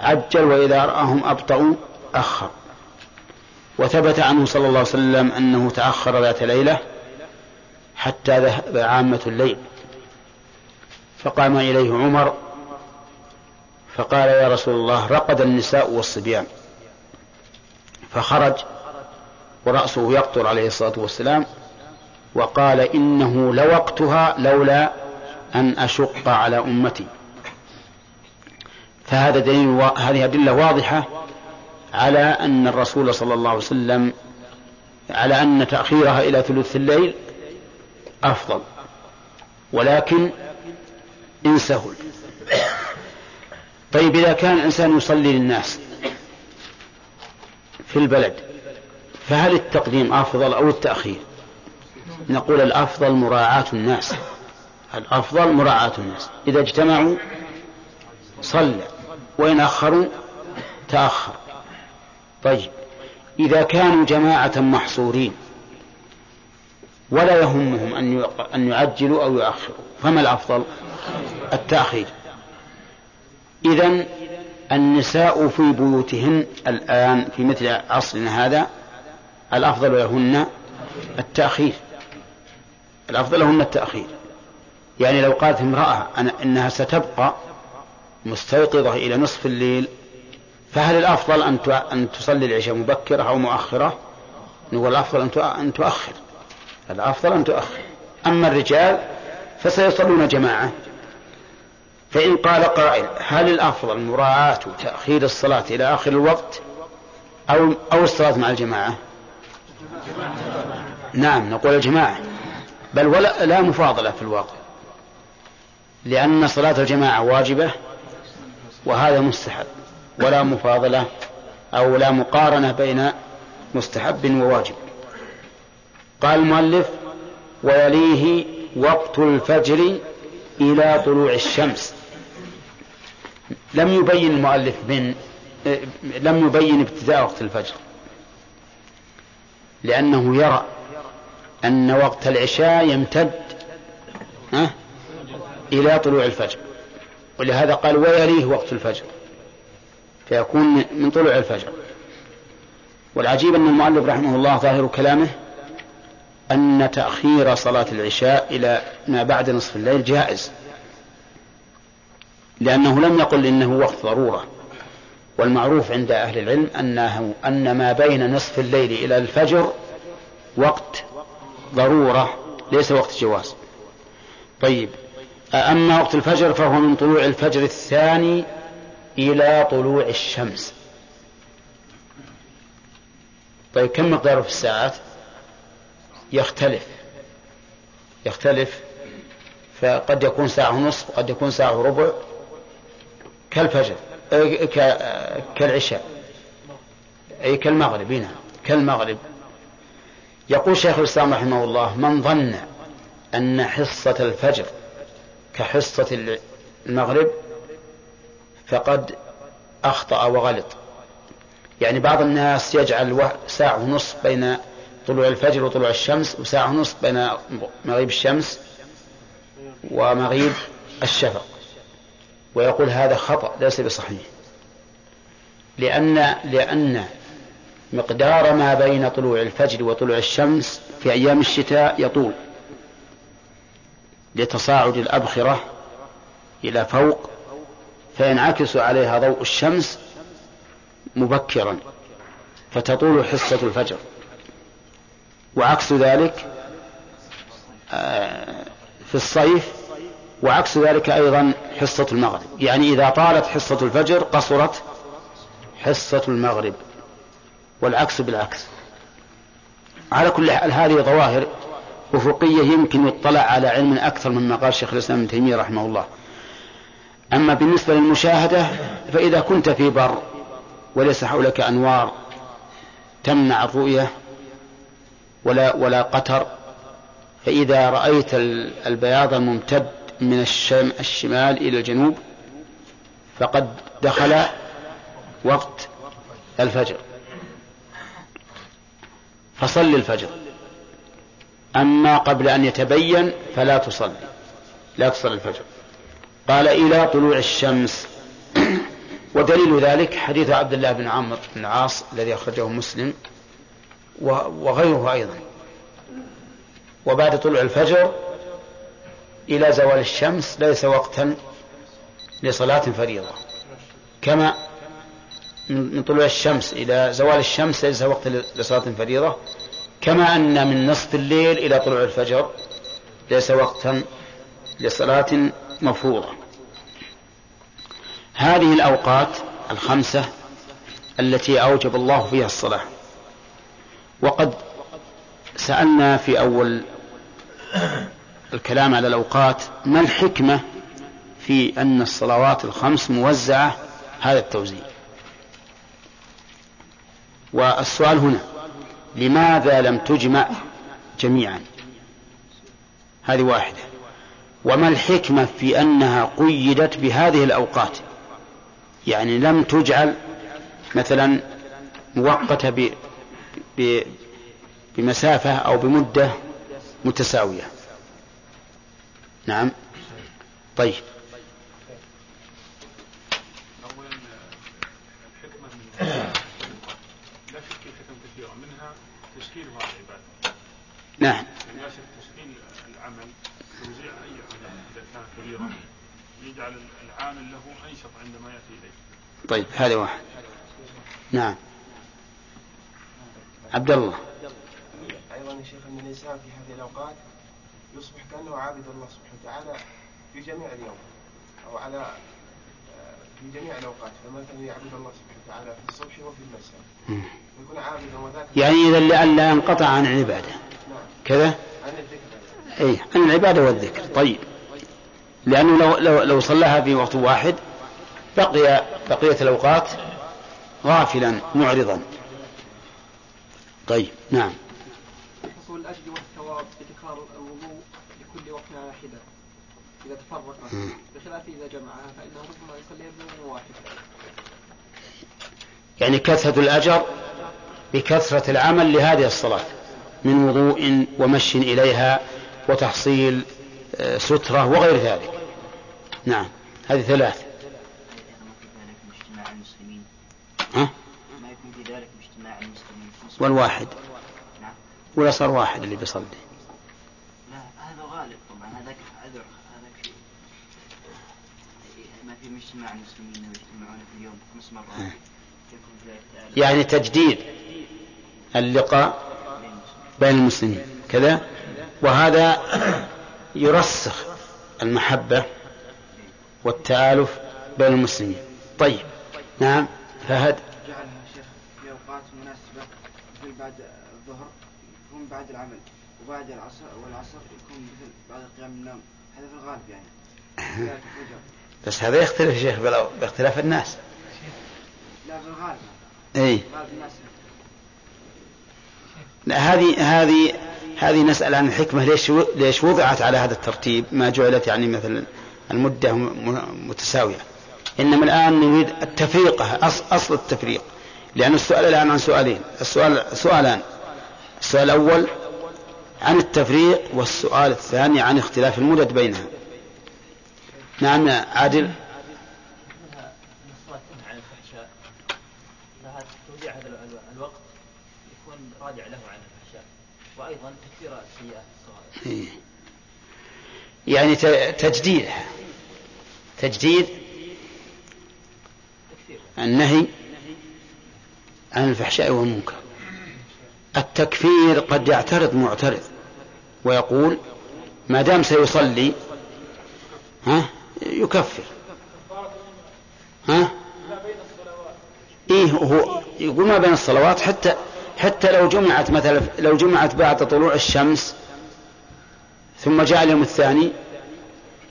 عجل وإذا رآهم أبطأوا أخر. وثبت عنه صلى الله عليه وسلم أنه تأخر ذات ليلة حتى ذهب عامة الليل. فقام إليه عمر فقال يا رسول الله رقد النساء والصبيان. فخرج ورأسه يقطر عليه الصلاة والسلام وقال إنه لوقتها لولا أن أشق على أمتي. فهذا دليل هذه أدلة واضحة على أن الرسول صلى الله عليه وسلم على أن تأخيرها إلى ثلث الليل أفضل. ولكن إن سهل طيب إذا كان الإنسان يصلي للناس في البلد فهل التقديم أفضل أو التأخير؟ نقول الأفضل مراعاة الناس. الأفضل مراعاة الناس. إذا اجتمعوا صلى وإن أخروا تأخر. طيب إذا كانوا جماعة محصورين ولا يهمهم أن أن يعجلوا أو يؤخروا. فما الأفضل؟ التأخير. إذا النساء في بيوتهن الآن في مثل عصرنا هذا الأفضل لهن التأخير. الأفضل لهن التأخير. يعني لو قالت امرأة إنها ستبقى مستيقظة إلى نصف الليل فهل الأفضل أن أن تصلي العشاء مبكرة أو مؤخرة؟ نقول الأفضل أن تؤخر. الأفضل أن تؤخر. أما الرجال فسيصلون جماعة. فإن قال قائل هل الأفضل مراعاة تأخير الصلاة إلى آخر الوقت أو أو الصلاة مع الجماعة؟ نعم نقول الجماعة. بل ولا لا مفاضلة في الواقع. لأن صلاة الجماعة واجبة وهذا مستحب. ولا مفاضلة أو لا مقارنة بين مستحب وواجب. قال المؤلف ويليه وقت الفجر إلى طلوع الشمس. لم يبين المؤلف من لم يبين ابتداء وقت الفجر لأنه يرى أن وقت العشاء يمتد إلى طلوع الفجر. ولهذا قال ويليه وقت الفجر فيكون من طلوع الفجر. والعجيب أن المؤلف رحمه الله ظاهر كلامه أن تأخير صلاة العشاء إلى ما بعد نصف الليل جائز. لأنه لم يقل إنه وقت ضرورة. والمعروف عند أهل العلم أنه أن ما بين نصف الليل إلى الفجر وقت ضرورة ليس وقت جواز. طيب أما وقت الفجر فهو من طلوع الفجر الثاني إلى طلوع الشمس. طيب كم مقداره في الساعات؟ يختلف. يختلف فقد يكون ساعة ونصف قد يكون ساعة وربع كالفجر كالعشاء أي كالمغرب هنا كالمغرب. يقول شيخ الإسلام رحمه الله من ظن أن حصة الفجر كحصة المغرب فقد أخطأ وغلط. يعني بعض الناس يجعل ساعة ونصف بين طلوع الفجر وطلوع الشمس وساعة ونصف بين مغيب الشمس ومغيب الشفق. ويقول هذا خطأ ليس بصحيح. لأن لأن مقدار ما بين طلوع الفجر وطلوع الشمس في أيام الشتاء يطول. لتصاعد الأبخرة إلى فوق فينعكس عليها ضوء الشمس مبكرا فتطول حصة الفجر. وعكس ذلك آه، في الصيف وعكس ذلك أيضا حصة المغرب. يعني إذا طالت حصة الفجر قصرت حصة المغرب والعكس بالعكس. على كل حال هذه ظواهر أفقية يمكن يطلع على علم أكثر مما قال شيخ الإسلام ابن تيمية رحمه الله. أما بالنسبة للمشاهدة فإذا كنت في بر وليس حولك أنوار تمنع الرؤية ولا ولا قتر فإذا رأيت البياض الممتد من الشم الشمال إلى الجنوب فقد دخل وقت الفجر. فصل الفجر. أما قبل أن يتبين فلا تصلي. لا تصلي الفجر. قال إلى طلوع الشمس. (coughs) ودليل ذلك حديث عبد الله بن عمرو بن العاص الذي أخرجه مسلم. وغيره أيضا. وبعد طلوع الفجر إلى زوال الشمس ليس وقتا لصلاة فريضة. كما من طلوع الشمس إلى زوال الشمس ليس وقت لصلاة فريضة. كما أن من نصف الليل إلى طلوع الفجر ليس وقتا لصلاة مفروضة. هذه الأوقات الخمسة التي أوجب الله فيها الصلاة. وقد سألنا في أول الكلام على الأوقات ما الحكمة في أن الصلوات الخمس موزعة؟ هذا التوزيع. والسؤال هنا لماذا لم تجمع جميعا؟ هذه واحدة. وما الحكمة في أنها قيدت بهذه الأوقات؟ يعني لم تجعل مثلا مؤقتة. بمسافة أو بمدة متساوية نعم طيب نعم من يشرك تشكيل العمل توزيع اي عمل اذا كان كبيرا يجعل العامل له انشط عندما ياتي اليه. طيب هذا واحد. نعم. عبد الله. أيضا يا شيخ أن الإنسان في هذه الأوقات يصبح كأنه عابد الله سبحانه وتعالى في جميع اليوم أو على في جميع الأوقات. فمثلا يعبد الله سبحانه وتعالى في الصبح وفي المساء. يكون عابدا وذاك يعني إذا لئلا ينقطع عن العبادة. كذا؟ اي عن العبادة والذكر. طيب. لأنه لو, لو, لو صلاها في وقت واحد بقي بقية الأوقات غافلا معرضا. طيب نعم. حصول الأجر والثواب بتكرار الوضوء لكل وقت على حدة إذا تفرق بخلاف إذا جمعها فإنه ربما يصلي بيوم واحد. يعني كثرة الأجر بكثرة العمل لهذه الصلاة من وضوء ومشي إليها وتحصيل آه، سترة وغير ذلك. نعم هذه ثلاث. ها؟ ما يكون في ذلك باجتماع المسلمين والواحد. ولا صار واحد اللي بيصلي. لا هذا غالب طبعا. هذاك عذر هذاك ما في المسلمين ويجتمعون في اليوم خمس مرات. يعني تجديد اللقاء بين المسلمين. كذا. وهذا يرسخ المحبة والتآلف بين المسلمين. طيب. نعم. فهد جعلها شيخ في أوقات مناسبة مثل بعد الظهر يكون بعد العمل وبعد العصر والعصر يكون مثل بعد قيام النوم. هذا في الغالب يعني. بس هذا يختلف يا شيخ باختلاف الناس. لا بالغالب اي الناس. هذه هذه هذه نسأل عن الحكمة ليش ليش وضعت على هذا الترتيب؟ ما جعلت يعني مثلا المدة متساوية. إنما الآن نريد التفريقة أصل التفريق. لأن السؤال الآن عن سؤالين. السؤال سؤالان. السؤال الأول عن التفريق والسؤال الثاني عن اختلاف المدد بينها. نعم عادل. وأيضا تكفير السيئات الصغائر يعني تجديد. تجديد. النهي. عن الفحشاء والمنكر. التكفير قد يعترض معترض ويقول ما دام سيصلي ها يكفر. ها؟ إيه هو يقول ما بين الصلوات حتى حتى لو جمعت مثلا لو جمعت بعد طلوع الشمس ثم جاء اليوم الثاني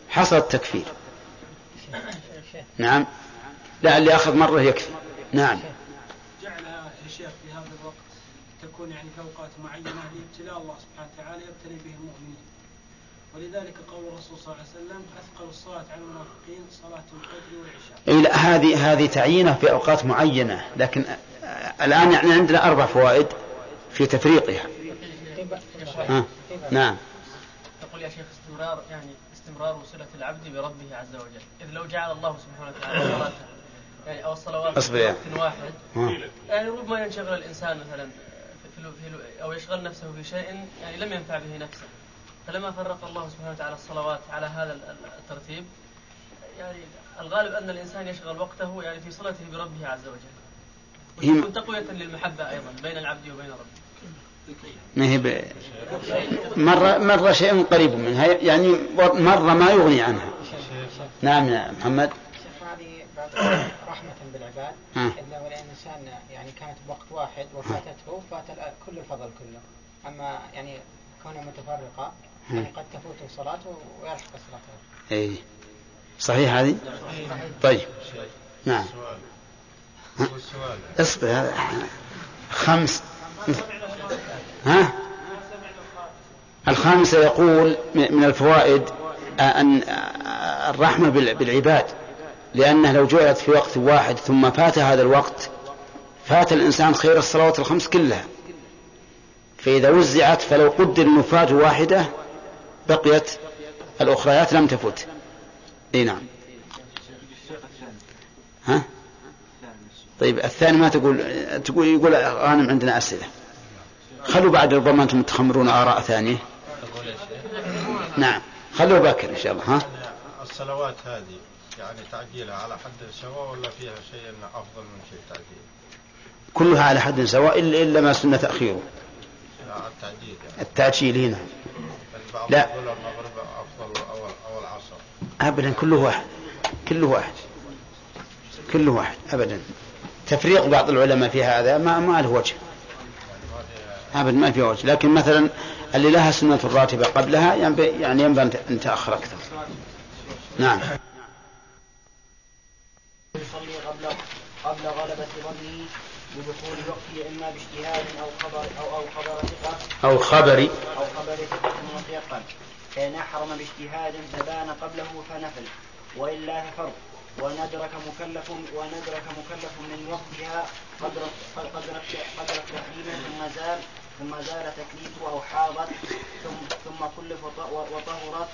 حصل التكفير. نعم. لا اللي أخذ مرة يكفي. نعم جعلها يا شيخ في هذا الوقت تكون يعني في أوقات معينة لابتلاء الله سبحانه وتعالى يبتلي به المؤمنين. ولذلك قول الرسول صلى الله عليه وسلم أثقل الصلاة على المنافقين صلاة الفجر والعشاء. إيه لا هذه هذه تعيينة في أوقات معينة لكن الآن يعني عندنا أربع فوائد في تفريقها. ها. نعم. يقول يا شيخ استمرار يعني استمرار صلة العبد بربه عز وجل. إذ لو جعل الله سبحانه وتعالى صلاة يعني أو الصلوات في وقت واحد يعني ربما ينشغل الإنسان مثلا في أو يشغل نفسه في شيء يعني لم ينفع به نفسه. فلما فرق الله سبحانه وتعالى الصلوات على هذا الترتيب يعني الغالب أن الإنسان يشغل وقته يعني في صلته بربه عز وجل. وتكون تقوية للمحبة أيضا بين العبد وبين ربه. ما هي ب... مرة مرة شيء قريب منها. يعني مرة ما يغني عنها. نعم يا محمد. هذه رحمة بالعباد إذا الإنسان يعني كانت بوقت واحد وفاتته فات كل الفضل كله. أما يعني كونه متفرقة يعني قد تفوت صلاته ويلحق صلاته إيه صحيح هذه؟ طيب. نعم. اصبر خمس. ها؟ الخامسة يقول من الفوائد أن الرحمة بالعباد. لأنه لو جعلت في وقت واحد ثم فات هذا الوقت فات الإنسان خير الصلوات الخمس كلها. فإذا وزعت فلو قدر أنه واحدة بقيت الأخريات لم تفت. إي نعم. ها؟ طيب الثاني ما تقول؟ تقول يقول غانم عندنا أسئلة. خلوا بعد ربما أنتم تخمرون آراء ثانية. نعم. خلوا باكر إن شاء الله ها؟ الصلوات هذه يعني تعجيلها على حد سواء ولا فيها شيء أفضل من شيء تعجيل كلها على حد سواء إلا, ما سنة تأخيره. التعجيل هنا. لا. أبدا كله واحد. كله واحد. كله واحد. أبدا. تفريق بعض العلماء في هذا ما, ما له وجه. أبدا ما في وجه. لكن مثلا اللي لها سنة الراتبة قبلها يعني ينبغي أن تأخر أكثر. نعم. يصلي قبل قبل غلبة ظنه بدخول الوقت إما باجتهاد أو خبر أو أو خبر ثقة. أو خبر. أو خبر ثقة متيقن فإن أحرم باجتهاد فبان قبله فنفل. وإلا ففرض. وندرك مكلف وندرك مكلف من وقتها قدر قدر قدر التحريم ثم زال ثم زال تكليفه أو حاضت. ثم ثم كلف وطهرت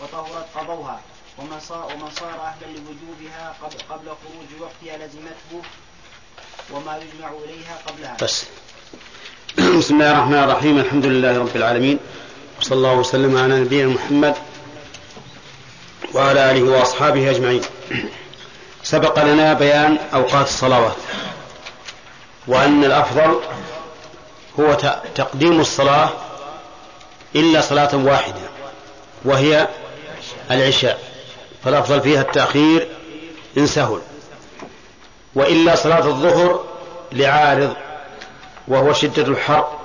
وطهرت قضوها. ومن صار ومن صار أهلا لوجوبها قبل قبل خروج وقتها لزمته وما يجمع إليها قبلها بس. (clears throat) بسم الله الرحمن الرحيم. الحمد لله رب العالمين. وصلى الله وسلم على نبينا محمد وعلى آله وأصحابه أجمعين. (clears throat) سبق لنا بيان أوقات الصلوات وأن الأفضل هو تقديم الصلاة إلا صلاة واحدة وهي العشاء. فالأفضل فيها التأخير إن سهل. وإلا صلاة الظهر لعارض وهو شدة الحر.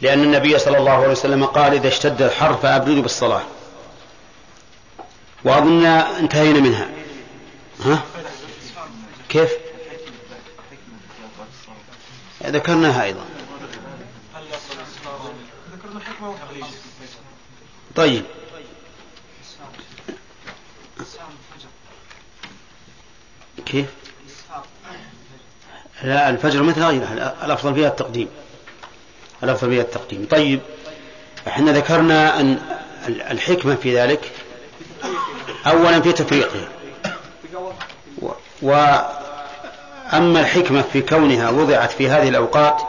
لأن النبي صلى الله عليه وسلم قال إذا اشتد الحر فأبردوا بالصلاة. وأظن انتهينا منها. ها؟ كيف؟ ذكرناها أيضا. طيب. كيف؟ لا الفجر مثل غيرها الأفضل فيها التقديم. الأفضل فيها التقديم. طيب إحنا ذكرنا أن الحكمة في ذلك أولا في تفريقها وأما الحكمة في كونها وضعت في هذه الأوقات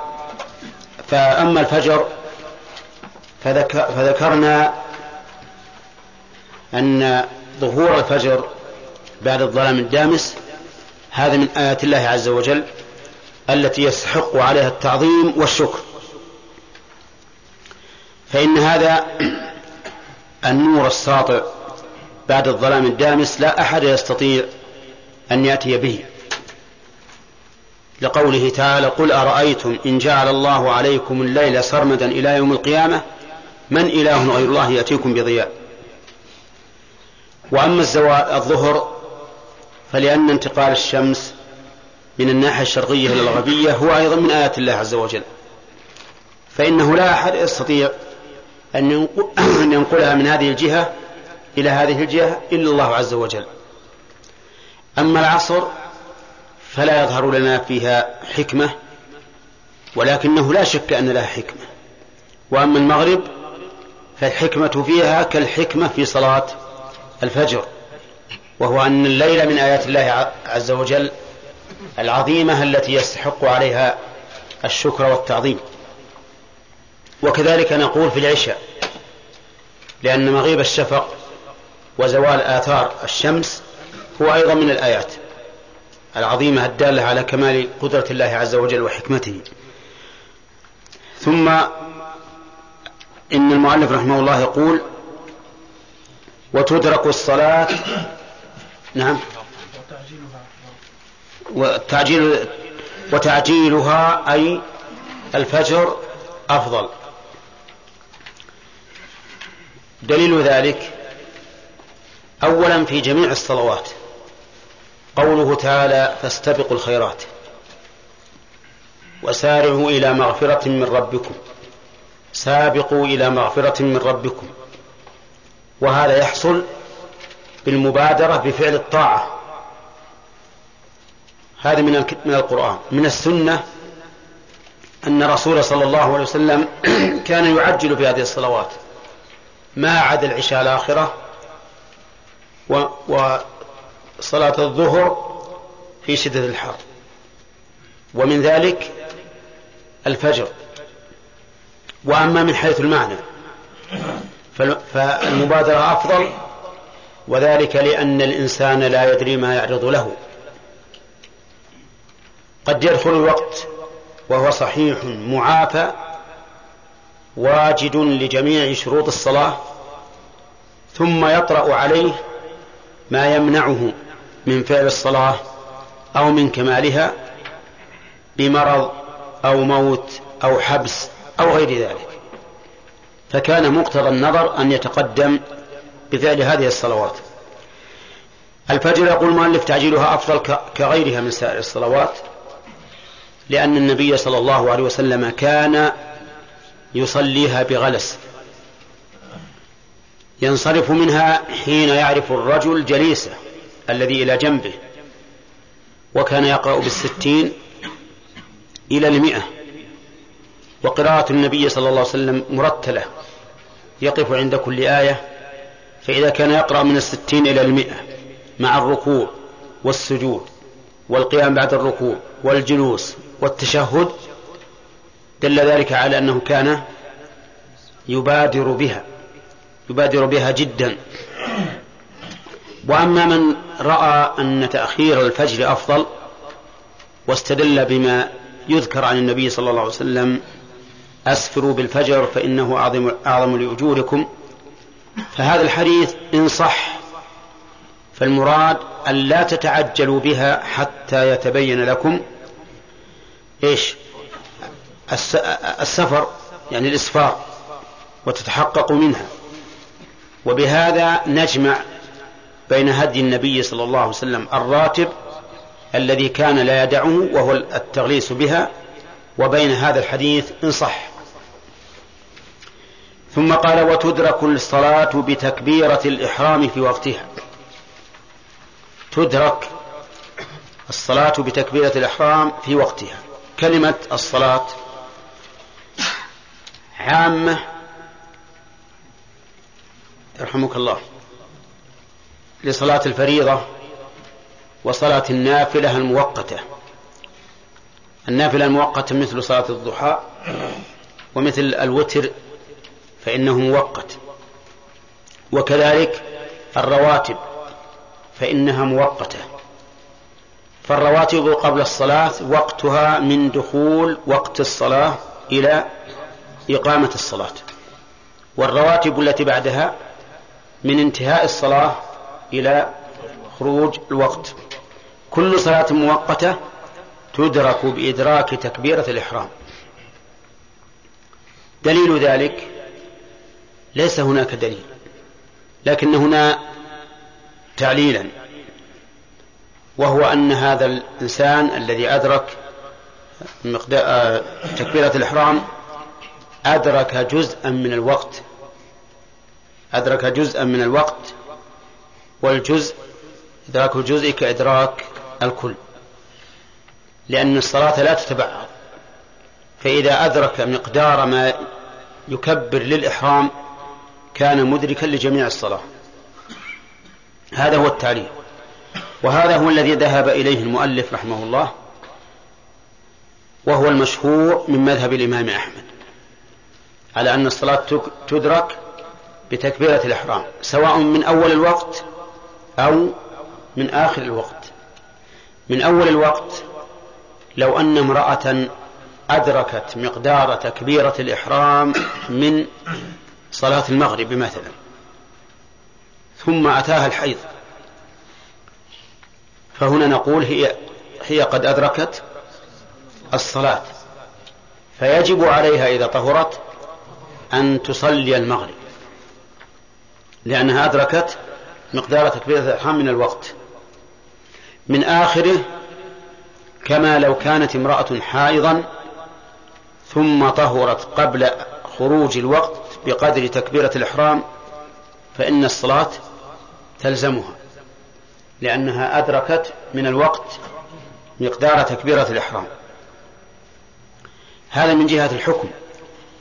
فأما الفجر فذكرنا أن ظهور الفجر بعد الظلام الدامس هذا من آيات الله عز وجل التي يستحق عليها التعظيم والشكر. فإن هذا (clears throat) النور الساطع بعد الظلام الدامس لا أحد يستطيع أن يأتي به. لقوله تعالى قل أرأيتم إن جعل الله عليكم الليل سرمدا إلى يوم القيامة؟ من إله غير الله يأتيكم بضياء؟ وأما الظهر فلأن انتقال الشمس من الناحية الشرقية إلى الغربية هو أيضا من آيات الله عز وجل. فإنه لا أحد يستطيع (clears throat) أن ينقلها من هذه الجهة إلى هذه الجهة إلا الله عز وجل. أما العصر فلا يظهر لنا فيها حكمة ولكنه لا شك أن لها حكمة. وأما المغرب فالحكمة فيها كالحكمة في صلاة الفجر. وهو أن الليل من آيات الله عز وجل العظيمة التي يستحق عليها الشكر والتعظيم. وكذلك نقول في العشاء لأن مغيب الشفق وزوال آثار الشمس هو أيضا من الآيات العظيمة الدالة على كمال قدرة الله عز وجل وحكمته. ثم إن المؤلف رحمه الله يقول وتدرك الصلاة نعم. وتعجيل وتعجيلها أي الفجر أفضل. دليل ذلك أولا في جميع الصلوات. قوله تعالى فاستبقوا الخيرات. وسارعوا إلى مغفرة من ربكم. سابقوا إلى مغفرة من ربكم. وهذا يحصل بالمبادرة بفعل الطاعة. هذا من من القرآن. من السنة أن الرسول صلى الله عليه وسلم (clears throat) كان يعجل في هذه الصلوات. ما عدا العشاء الآخرة وصلاة الظهر في شدة الحر. ومن ذلك الفجر. وأما من حيث المعنى. فالمبادرة أفضل وذلك لأن الإنسان لا يدري ما يعرض له. قد يدخل الوقت وهو صحيح معافى واجد لجميع شروط الصلاة ثم يطرأ عليه ما يمنعه من فعل الصلاة أو من كمالها بمرض أو موت أو حبس أو غير ذلك. فكان مقتضى النظر أن يتقدم بفعل هذه الصلوات. الفجر يقول المؤلف تعجيلها أفضل كغيرها من سائر الصلوات لأن النبي صلى الله عليه وسلم كان يصليها بغلس. ينصرف منها حين يعرف الرجل جليسه الذي إلى جنبه وكان يقرأ بالستين إلى المئة. وقراءة النبي صلى الله عليه وسلم مرتلة يقف عند كل آية فإذا كان يقرأ من الستين إلى المئة مع الركوع والسجود والقيام بعد الركوع والجلوس والتشهد دل ذلك على أنه كان يبادر بها يبادر بها جدا. وأما من رأى أن تأخير الفجر أفضل واستدل بما يذكر عن النبي صلى الله عليه وسلم أسفروا بالفجر فإنه أعظم, أعظم لأجوركم. فهذا الحديث إن صح فالمراد أن لا تتعجلوا بها حتى يتبين لكم إيش؟ السفر يعني الإسفار وتتحققوا منها. وبهذا نجمع بين هدي النبي صلى الله عليه وسلم الراتب الذي كان لا يدعه وهو التغليس بها وبين هذا الحديث إن صح. ثم قال وتدرك الصلاة بتكبيرة الإحرام في وقتها. تدرك الصلاة بتكبيرة الإحرام في وقتها. كلمة الصلاة عامة. يرحمك الله. لصلاة الفريضة وصلاة النافلة المؤقتة. النافلة المؤقتة مثل صلاة الضحى ومثل الوتر فإنه مؤقت وكذلك الرواتب فإنها مؤقتة فالرواتب قبل الصلاة وقتها من دخول وقت الصلاة إلى إقامة الصلاة. والرواتب التي بعدها من انتهاء الصلاة إلى خروج الوقت. كل صلاة مؤقتة تدرك بإدراك تكبيرة الإحرام. دليل ذلك ليس هناك دليل لكن هنا تعليلا وهو أن هذا الإنسان الذي أدرك تكبيرة الإحرام أدرك جزءا من الوقت أدرك جزءا من الوقت والجزء إدراك الجزء كإدراك الكل لأن الصلاة لا تتبعض فإذا أدرك مقدار ما يكبر للإحرام كان مدركا لجميع الصلاة. هذا هو التعليل. وهذا هو الذي ذهب إليه المؤلف رحمه الله وهو المشهور من مذهب الإمام أحمد على أن الصلاة تدرك بتكبيرة الإحرام سواء من أول الوقت أو من آخر الوقت. من أول الوقت لو أن امرأة أدركت مقدار تكبيرة الإحرام من صلاة المغرب مثلا. ثم أتاها الحيض. فهنا نقول هي هي قد أدركت الصلاة. فيجب عليها إذا طهرت أن تصلي المغرب. لأنها أدركت مقدار تكبيرة الإحرام من الوقت. من آخره كما لو كانت امرأة حائضا ثم طهرت قبل خروج الوقت بقدر تكبيرة الإحرام فإن الصلاة تلزمها لأنها أدركت من الوقت مقدار تكبيرة الإحرام. هذا من جهة الحكم.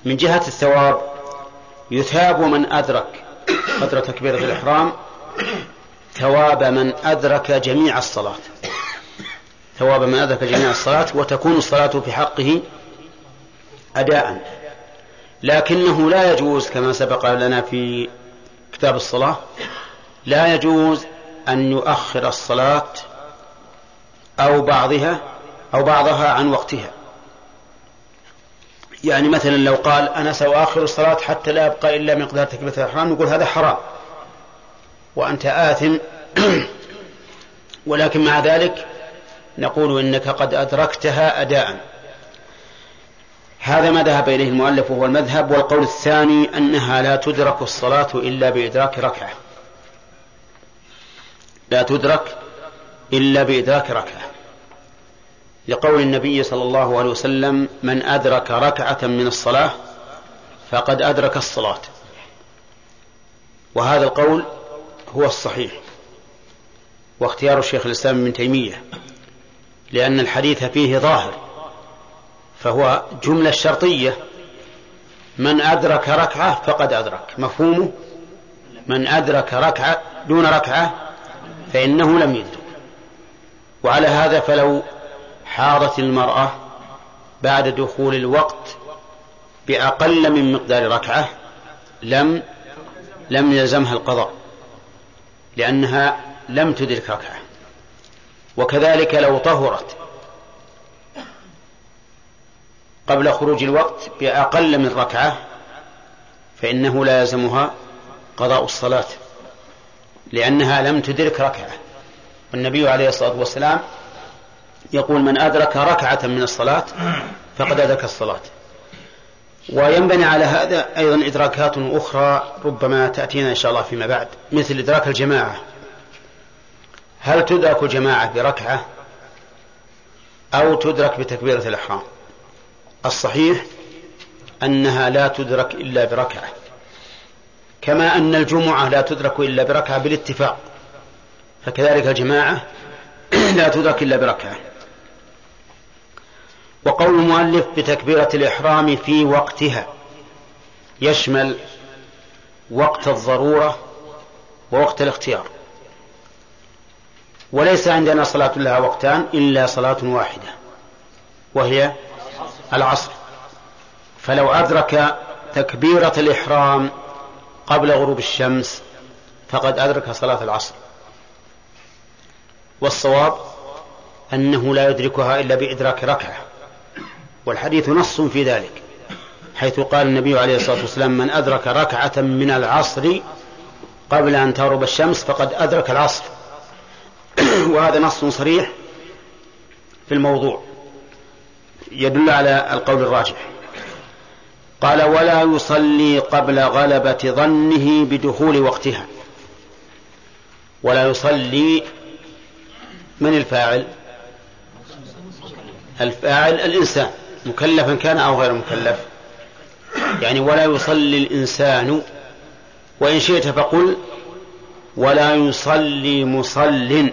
من جهة الثواب يثاب من أدرك قدر تكبيرة الإحرام ثواب من أدرك جميع الصلاة. ثواب من أدرك جميع الصلاة وتكون الصلاة في حقه أداء. لكنه لا يجوز كما سبق لنا في كتاب الصلاة لا يجوز أن يؤخر الصلاة أو بعضها أو بعضها عن وقتها. يعني مثلا لو قال أنا سأؤخر الصلاة حتى لا يبقى إلا مقدار تكبيرة الإحرام نقول هذا حرام وأنت آثم. (clears throat) ولكن مع ذلك نقول إنك قد أدركتها أداء. هذا ما ذهب إليه المؤلف وهو المذهب والقول الثاني أنها لا تدرك الصلاة إلا بإدراك ركعة. لا تدرك إلا بإدراك ركعة. لقول النبي صلى الله عليه وسلم من أدرك ركعة من الصلاة فقد أدرك الصلاة. وهذا القول هو الصحيح واختيار الشيخ الإسلام ابن تيمية لأن الحديث فيه ظاهر. فهو جملة شرطية. من أدرك ركعة فقد أدرك. مفهومه من أدرك ركعة دون ركعة فإنه لم يدرك. وعلى هذا فلو حاضت المرأة بعد دخول الوقت بأقل من مقدار ركعة لم لم يلزمها القضاء لأنها لم تدرك ركعة. وكذلك لو طهرت قبل خروج الوقت بأقل من ركعة فإنه لا يلزمها قضاء الصلاة لأنها لم تدرك ركعة. والنبي عليه الصلاة والسلام يقول من أدرك ركعة من الصلاة فقد أدرك الصلاة. وينبني على هذا أيضا إدراكات أخرى ربما تأتينا إن شاء الله فيما بعد مثل إدراك الجماعة. هل تدرك جماعة بركعة أو تدرك بتكبيرة الإحرام؟ الصحيح أنها لا تدرك إلا بركعة كما أن الجمعة لا تدرك إلا بركعة بالاتفاق فكذلك الجماعة (clears throat) لا تدرك إلا بركعة. وقول المؤلف بتكبيرة الإحرام في وقتها يشمل وقت الضرورة ووقت الاختيار وليس عندنا صلاة لها وقتان إلا صلاة واحدة وهي العصر. فلو أدرك تكبيرة الإحرام قبل غروب الشمس فقد أدرك صلاة العصر. والصواب أنه لا يدركها إلا بإدراك ركعة. والحديث نص في ذلك حيث قال النبي عليه الصلاة والسلام من أدرك ركعة من العصر قبل أن تغرب الشمس فقد أدرك العصر. (clears throat) وهذا نص صريح في الموضوع. يدل على القول الراجح. قال ولا يصلي قبل غلبة ظنه بدخول وقتها. ولا يصلي من الفاعل؟ الفاعل الإنسان مكلفا كان أو غير مكلف. يعني ولا يصلي الإنسان وإن شئت فقل ولا يصلي مصل.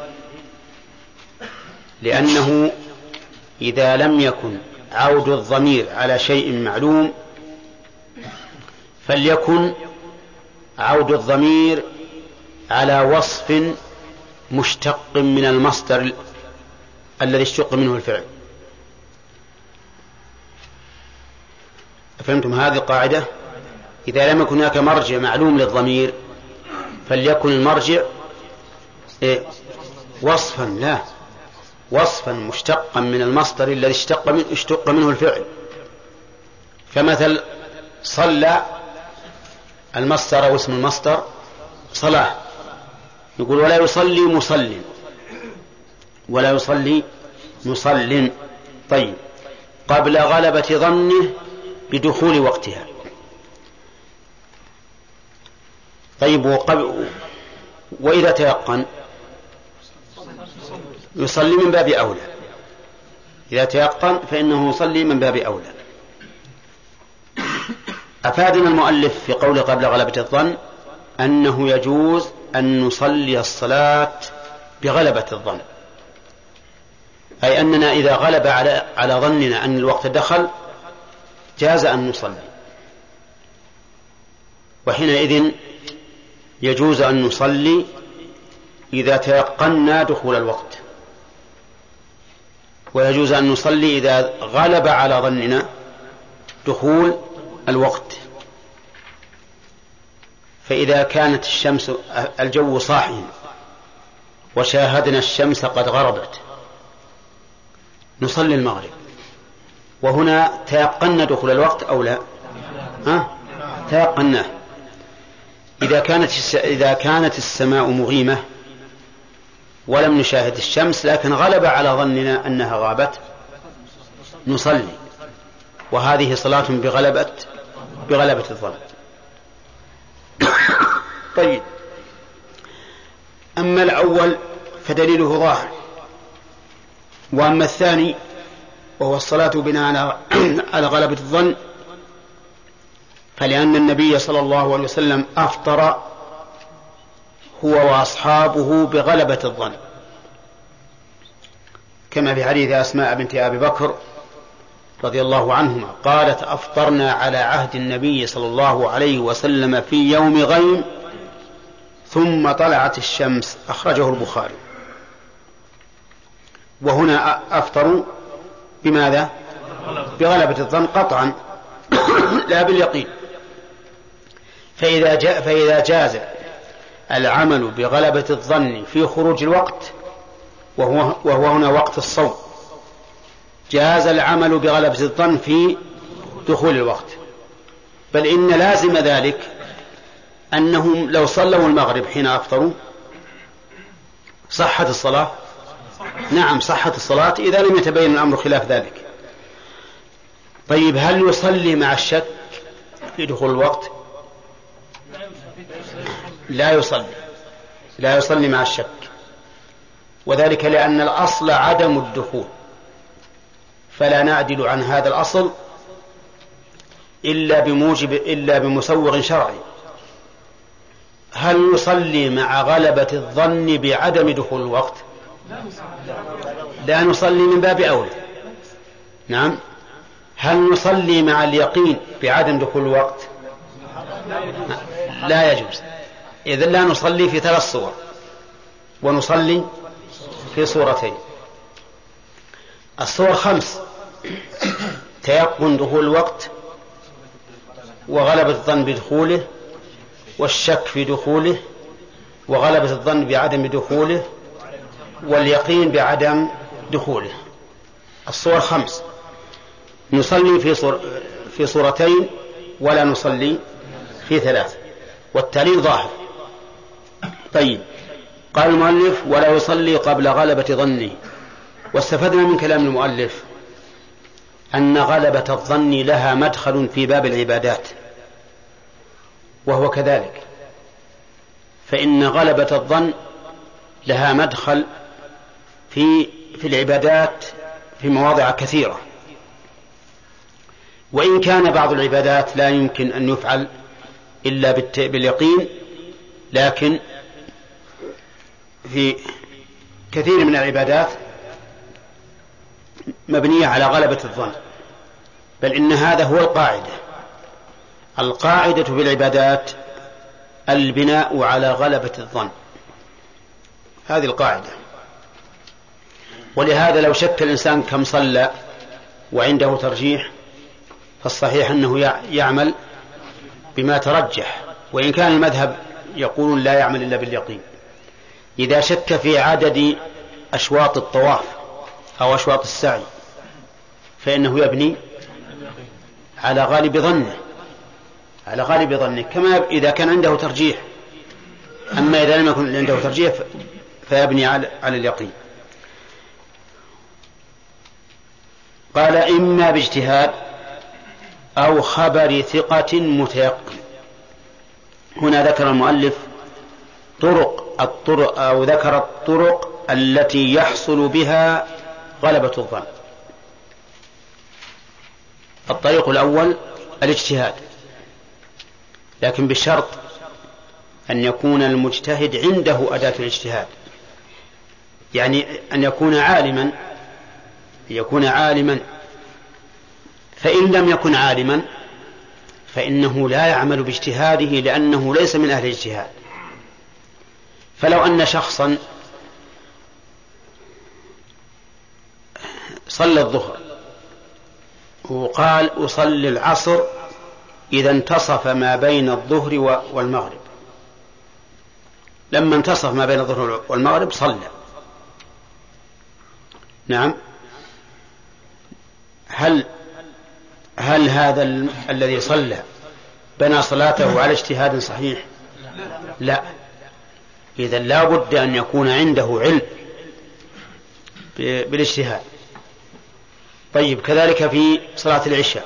لأنه إذا لم يكن عود الضمير على شيء معلوم فليكن عود الضمير على وصف مشتق من المصدر الذي اشتق منه الفعل. فهمتم هذه القاعدة؟ إذا لم يكن هناك مرجع معلوم للضمير فليكن المرجع إيه؟ وصفا لا. وصفا مشتقا من المصدر الذي اشتق, من اشتق منه الفعل. كمثل صلى المصدر أو اسم المصدر صلاة. يقول ولا يصلي مصل. ولا يصلي مصل. طيب. قبل غلبة ظنه بدخول وقتها. طيب وقبل وإذا تيقن يصلي من باب أولى. إذا تيقن فإنه يصلي من باب أولى. أفادنا المؤلف في قول قبل غلبة الظن أنه يجوز أن نصلي الصلاة بغلبة الظن. أي أننا إذا غلب على على ظننا أن الوقت دخل جاز أن نصلي. وحينئذ يجوز أن نصلي إذا تيقنا دخول الوقت. ويجوز أن نصلي إذا غلب على ظننا دخول الوقت. فإذا كانت الشمس الجو صاحي وشاهدنا الشمس قد غربت نصلي المغرب. وهنا تيقنا دخول الوقت أو لا؟ ها؟ تيقناه إذا كانت إذا كانت السماء مغيمة ولم نشاهد الشمس لكن غلب على ظننا أنها غابت. نصلي. وهذه صلاة بغلبة بغلبة الظن. (coughs) طيب. أما الأول فدليله ظاهر. وأما الثاني وهو الصلاة بناء على (coughs) غلبة الظن فلأن النبي صلى الله عليه وسلم أفطر هو وأصحابه بغلبة الظن. كما في حديث أسماء بنت أبي بكر رضي الله عنهما قالت أفطرنا على عهد النبي صلى الله عليه وسلم في يوم غيم ثم طلعت الشمس. أخرجه البخاري. وهنا أفطروا بماذا؟ بغلبة الظن قطعا لا باليقين. فإذا, جاء فإذا جاز العمل بغلبة الظن في خروج الوقت وهو, وهو هنا وقت الصوم. جاز العمل بغلبة الظن في دخول الوقت. بل إن لازم ذلك أنهم لو صلوا المغرب حين أفطروا صحت الصلاة. نعم صحت الصلاة. إذا لم يتبين الأمر خلاف ذلك. طيب هل يصلي مع الشك في دخول الوقت؟ لا يصلي لا يصلي مع الشك. وذلك لأن الأصل عدم الدخول. فلا نعدل عن هذا الأصل إلا بموجب إلا بمسوغ شرعي. هل نصلي مع غلبة الظن بعدم دخول الوقت؟ لا نصلي من باب أولى. نعم. هل نصلي مع اليقين بعدم دخول الوقت؟ لا يجوز. إذا لا نصلي في ثلاث صور. ونصلي في صورتين. الصور خمس. تيقن دخول الوقت وغلبة الظن بدخوله والشك في دخوله وغلبة الظن بعدم دخوله واليقين بعدم دخوله. الصور خمس. نصلي في صور في صورتين ولا نصلي في ثلاث. والتعليل ظاهر. طيب. قال المؤلف ولا يصلي قبل غلبة ظنه واستفدنا من كلام المؤلف أن غلبة الظن لها مدخل في باب العبادات وهو كذلك. فإن غلبة الظن لها مدخل في في العبادات في مواضع كثيرة. وإن كان بعض العبادات لا يمكن أن يفعل إلا باليقين لكن في كثير من العبادات مبنية على غلبة الظن بل إن هذا هو القاعدة. القاعدة في العبادات البناء على غلبة الظن. هذه القاعدة. ولهذا لو شك الإنسان كم صلى وعنده ترجيح فالصحيح أنه يعمل بما ترجح. وإن كان المذهب يقولون لا يعمل إلا باليقين. إذا شك في عدد أشواط الطواف أو أشواط السعي فإنه يبني على غالب ظنه على غالب ظنه كما إذا كان عنده ترجيح. أما إذا لم يكن عنده ترجيح فيبني على, على اليقين. قال إما باجتهاد أو خبر ثقة متيقن. هنا ذكر المؤلف طرق الطرق أو ذكر الطرق التي يحصل بها غلبة الظن. الطريق الأول الاجتهاد. لكن بشرط أن يكون المجتهد عنده أداة الاجتهاد. يعني أن يكون عالما يكون عالما. فإن لم يكن عالما فإنه لا يعمل باجتهاده لأنه ليس من أهل الاجتهاد. فلو أن شخصا صلى الظهر وقال أصلي العصر إذا انتصف ما بين الظهر والمغرب. لما انتصف ما بين الظهر والمغرب صلى. نعم. هل هل هذا ال... الذي صلى بنى صلاته على اجتهاد صحيح؟ لا. إذا لا بد أن يكون عنده علم بالاجتهاد. طيب كذلك في صلاة العشاء.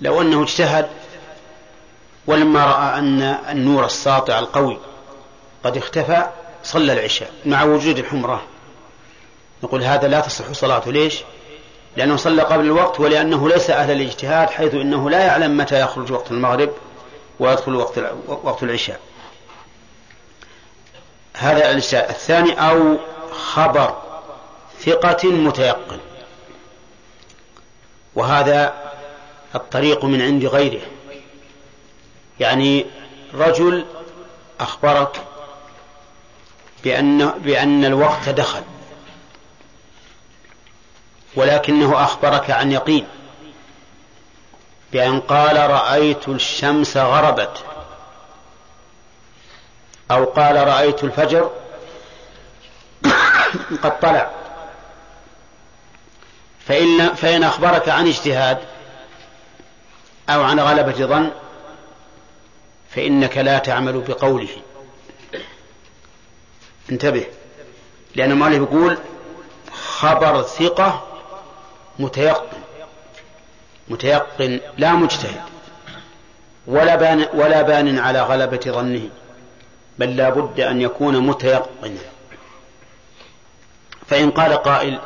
لو أنه اجتهد ولما رأى أن النور الساطع القوي قد اختفى صلى العشاء مع وجود الحمرة نقول هذا لا تصح صلاته. ليش؟ لأنه صلى قبل الوقت ولأنه ليس أهل الاجتهاد حيث إنه لا يعلم متى يخرج وقت المغرب ويدخل وقت وقت العشاء. هذا الاجتهاد الثاني أو خبر ثقة متيقن. وهذا الطريق من عند غيره. يعني رجل أخبرك بأن بأن الوقت دخل ولكنه أخبرك عن يقين بأن قال رأيت الشمس غربت. أو قال رأيت الفجر قد طلع. فإن, فإن أخبرك عن اجتهاد أو عن غلبة ظن فإنك لا تعمل بقوله. انتبه. لأن المؤلف يقول خبر ثقة متيقن. متيقن لا مجتهد. ولا بان ولا بان على غلبة ظنه. بل لا بد أن يكون متيقنا. فإن قال قائل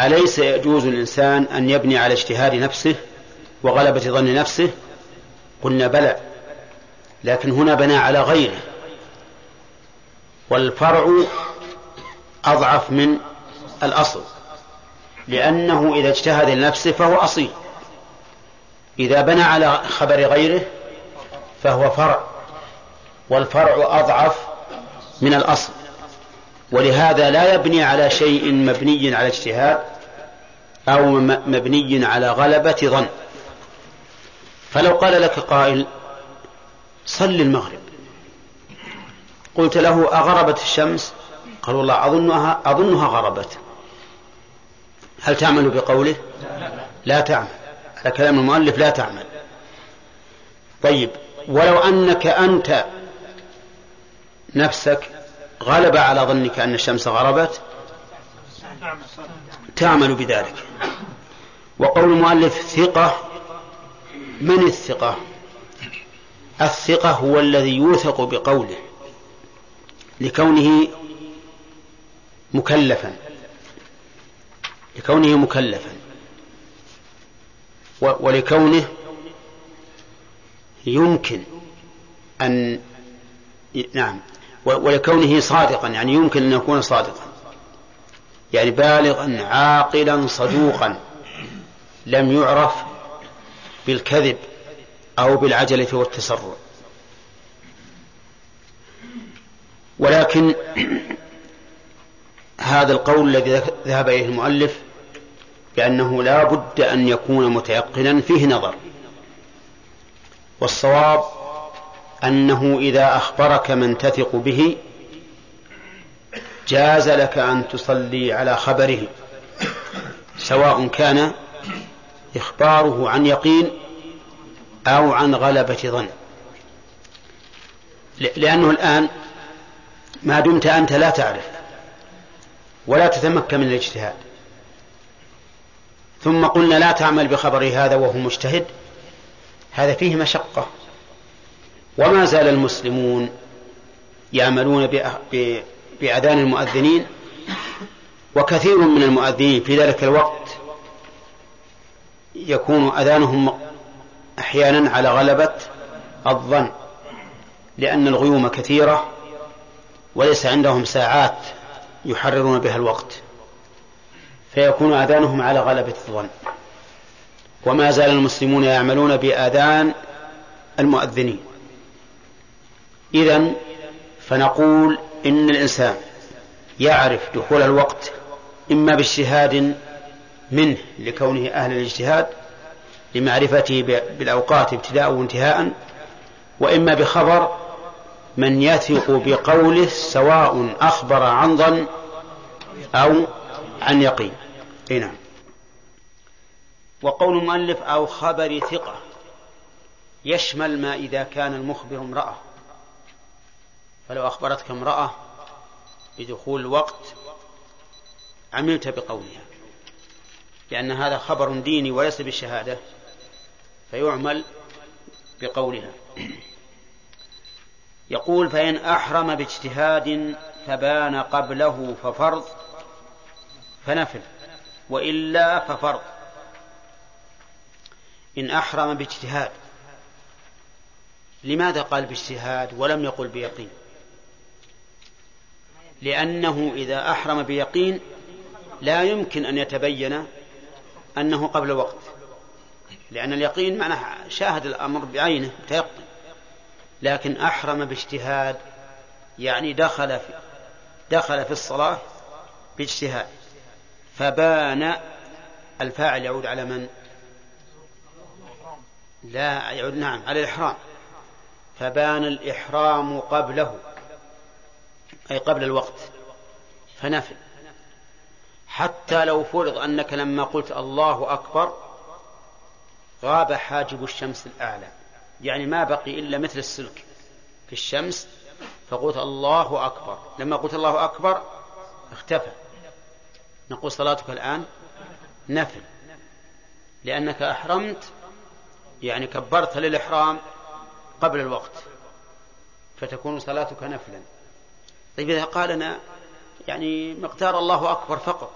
أليس يجوز الإنسان أن يبني على اجتهاد نفسه وغلبة ظن نفسه؟ قلنا بلى لكن هنا بنى على غيره. والفرع أضعف من الأصل لأنه إذا اجتهد لنفسه فهو أصيل. إذا بنى على خبر غيره فهو فرع. والفرع أضعف من الأصل. ولهذا لا يبني على شيء مبني على اجتهاد أو مبني على غلبة ظن. فلو قال لك قائل صل المغرب. قلت له أغربت الشمس؟ قال والله أظنها أظنها غربت. هل تعمل بقوله؟ لا تعمل. على كلام المؤلف لا تعمل. طيب ولو أنك أنت نفسك غلب على ظنك أن الشمس غربت؟ تعمل بذلك. وقول المؤلف ثقة. من الثقة؟ الثقة هو الذي يوثق بقوله لكونه مكلفا. لكونه مكلفا. ولكونه يمكن أن نعم. ولكونه صادقا يعني يمكن أن يكون صادقا. يعني بالغا عاقلا صدوقا. لم يعرف بالكذب أو بالعجلة والتسرع. ولكن (clears throat) هذا القول الذي ذهب إليه المؤلف بأنه لا بد أن يكون متيقنا فيه نظر. والصواب أنه إذا أخبرك من تثق به جاز لك أن تصلي على خبره سواء كان إخباره عن يقين أو عن غلبة ظن. لأنه الآن ما دمت أنت لا تعرف ولا تتمكن من الاجتهاد. ثم قلنا لا تعمل بخبر هذا وهو مجتهد هذا فيه مشقة. وما زال المسلمون يعملون بأذان المؤذنين وكثير من المؤذنين في ذلك الوقت يكون أذانهم أحيانا على غلبة الظن لأن الغيوم كثيرة وليس عندهم ساعات يحررون بها الوقت فيكون آذانهم على غلبة الظن. وما زال المسلمون يعملون بآذان المؤذنين. إذا فنقول إن الإنسان يعرف دخول الوقت إما باجتهاد منه لكونه أهل الاجتهاد لمعرفته بالأوقات ابتداء وانتهاء وإما بخبر من يثق بقوله سواء أخبر عن ظن أو عن يقين. أي نعم. وقول المؤلف أو خبر ثقة يشمل ما إذا كان المخبر امرأة. فلو أخبرتك امرأة بدخول الوقت عملت بقولها لأن هذا خبر ديني وليس بالشهادة فيعمل بقولها. يقول فإن أحرم باجتهاد فبان قبله ففرض فنفل وإلا ففرض. إن أحرم باجتهاد لماذا قال باجتهاد ولم يقل بيقين؟ لأنه إذا أحرم بيقين لا يمكن أن يتبين أنه قبل وقت. لأن اليقين معناه شاهد الأمر بعينه تيقن لكن أحرم باجتهاد يعني دخل في دخل في الصلاة باجتهاد. فبان الفاعل يعود على من؟ لا يعود نعم على الإحرام. فبان الإحرام قبله. أي قبل الوقت. فنفل. حتى لو فرض أنك لما قلت الله أكبر غاب حاجب الشمس الأعلى. يعني ما بقي إلا مثل السلك في الشمس فقلت الله أكبر. لما قلت الله أكبر اختفى. نقول صلاتك الآن نفل. لأنك أحرمت يعني كبرت للإحرام قبل الوقت فتكون صلاتك نفلا. طيب إذا قال أنا يعني مقدار الله أكبر فقط.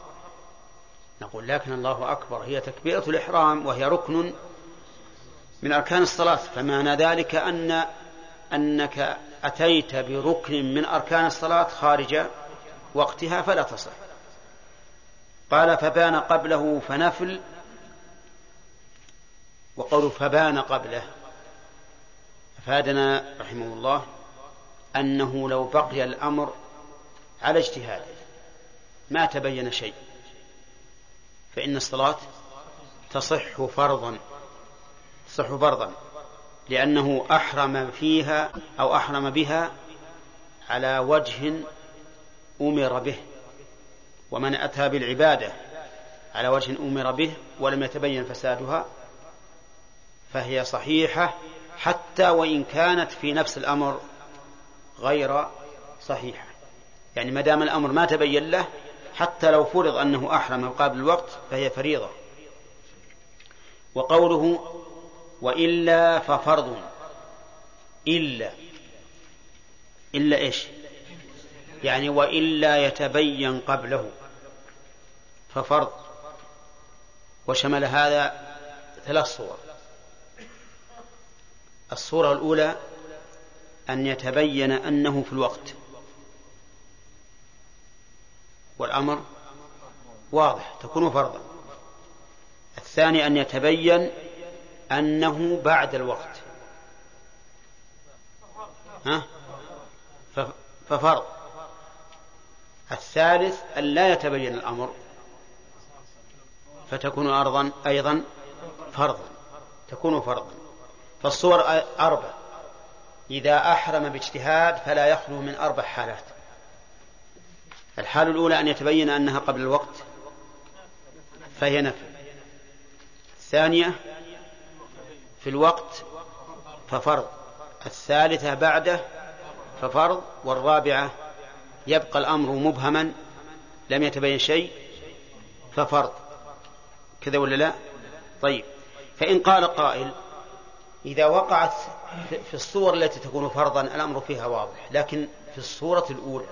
نقول لكن الله أكبر هي تكبيرة الإحرام وهي ركن من أركان الصلاة. فمعنى ذلك أن أنك أتيت بركن من أركان الصلاة خارج وقتها فلا تصح. قال فبان قبله فنفل وقول فبان قبله. أفادنا رحمه الله. أنه لو بقي الأمر على اجتهاده ما تبين شيء. فإن الصلاة تصح فرضا تصح فرضا لأنه أحرم فيها أو أحرم بها على وجه أمر به. ومن أتى بالعبادة على وجه أمر به ولم يتبين فسادها فهي صحيحة حتى وإن كانت في نفس الأمر غير صحيحة. يعني ما دام الأمر ما تبين له حتى لو فرض أنه أحرم قبل الوقت فهي فريضة. وقوله وإلا ففرض. إلا. إلا إيش؟ يعني وإلا يتبين قبله. ففرض. وشمل هذا ثلاث صور. الصورة الأولى أن يتبين أنه في الوقت. والأمر واضح تكون فرضا. الثاني أن يتبين أنه بعد الوقت. ها؟ ففرض. الثالث أن لا يتبين الأمر فتكون أرضا أيضا فرضا تكون فرضا. فالصور أربع. إذا أحرم باجتهاد فلا يخلو من أربع حالات. الحالة الأولى أن يتبين أنها قبل الوقت فهي نفل الثانية في الوقت ففرض. الثالثة بعده ففرض والرابعة يبقى الأمر مبهما لم يتبين شيء ففرض. كذا ولا لا؟ طيب. فإن قال قائل إذا وقعت في الصور التي تكون فرضا الأمر فيها واضح لكن في الصورة الأولى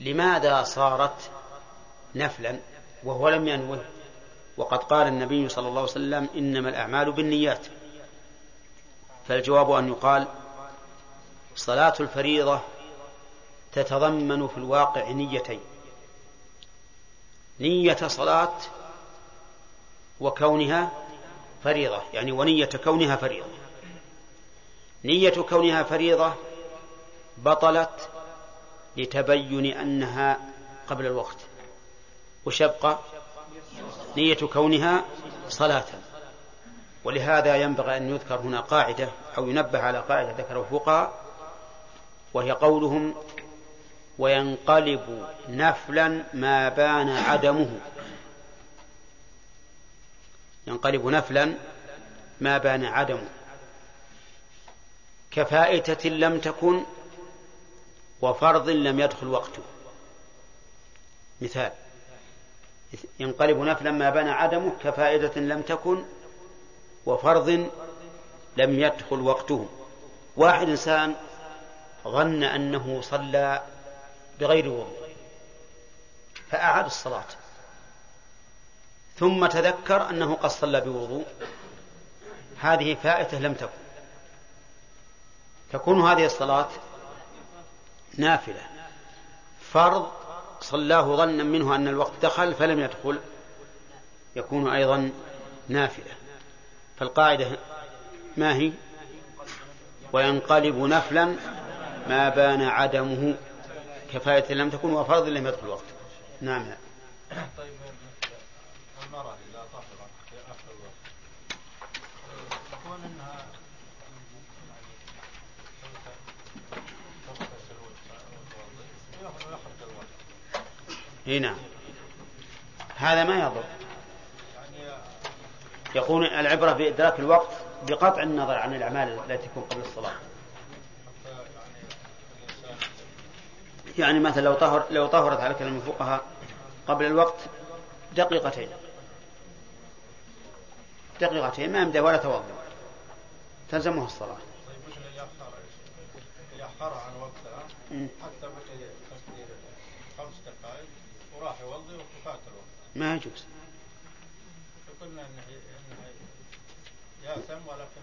لماذا صارت نفلا وهو لم ينوه؟ وقد قال النبي صلى الله عليه وسلم إنما الأعمال بالنيات. فالجواب أن يقال صلاة الفريضة تتضمن في الواقع نيتين نية صلاة وكونها فريضة يعني ونية كونها فريضة. نية كونها فريضة بطلت لتبين أنها قبل الوقت وشبق نية كونها صلاة. ولهذا ينبغي أن يذكر هنا قاعدة أو ينبه على قاعدة ذكره الفقهاء وهي قولهم وينقلب نفلا ما بان عدمه. ينقلب نفلا ما بان عدمه. كفائتة لم تكن وفرض لم يدخل وقته. مثال ينقلب نفلا ما بان عدمه كفائدة لم تكن وفرض لم يدخل وقته. واحد إنسان ظن أنه صلى بغير وضوء فأعاد الصلاة. ثم تذكر أنه قد صلى بوضوء. هذه فائتة لم تكن. تكون هذه الصلاة نافلة. فرض صلاه ظنا منه أن الوقت دخل فلم يدخل يكون أيضا نافلة. فالقاعدة ما هي؟ وينقلب نفلا ما بان عدمه. كفاية لم تكن وفرض لم يدخل الوقت. نعم. طيب. المرأة إذا طهرت في آخر الوقت يكون أنها اي نعم. هذا ما يضر. يقول العبرة بإدراك الوقت بقطع النظر عن الأعمال التي تكون قبل الصلاة. يعني مثلا لو طهر لو طهرت على كلام الفقهاء قبل الوقت دقيقتين. دقيقتين ما يمدى ولا توضأ. تلزمه الصلاة. يأخر؟ عن وقتها حتى بقي خمس دقائق وراح يوضي وفات الوقت. ما يجوز. قلنا إنه إنه يأثم ولكن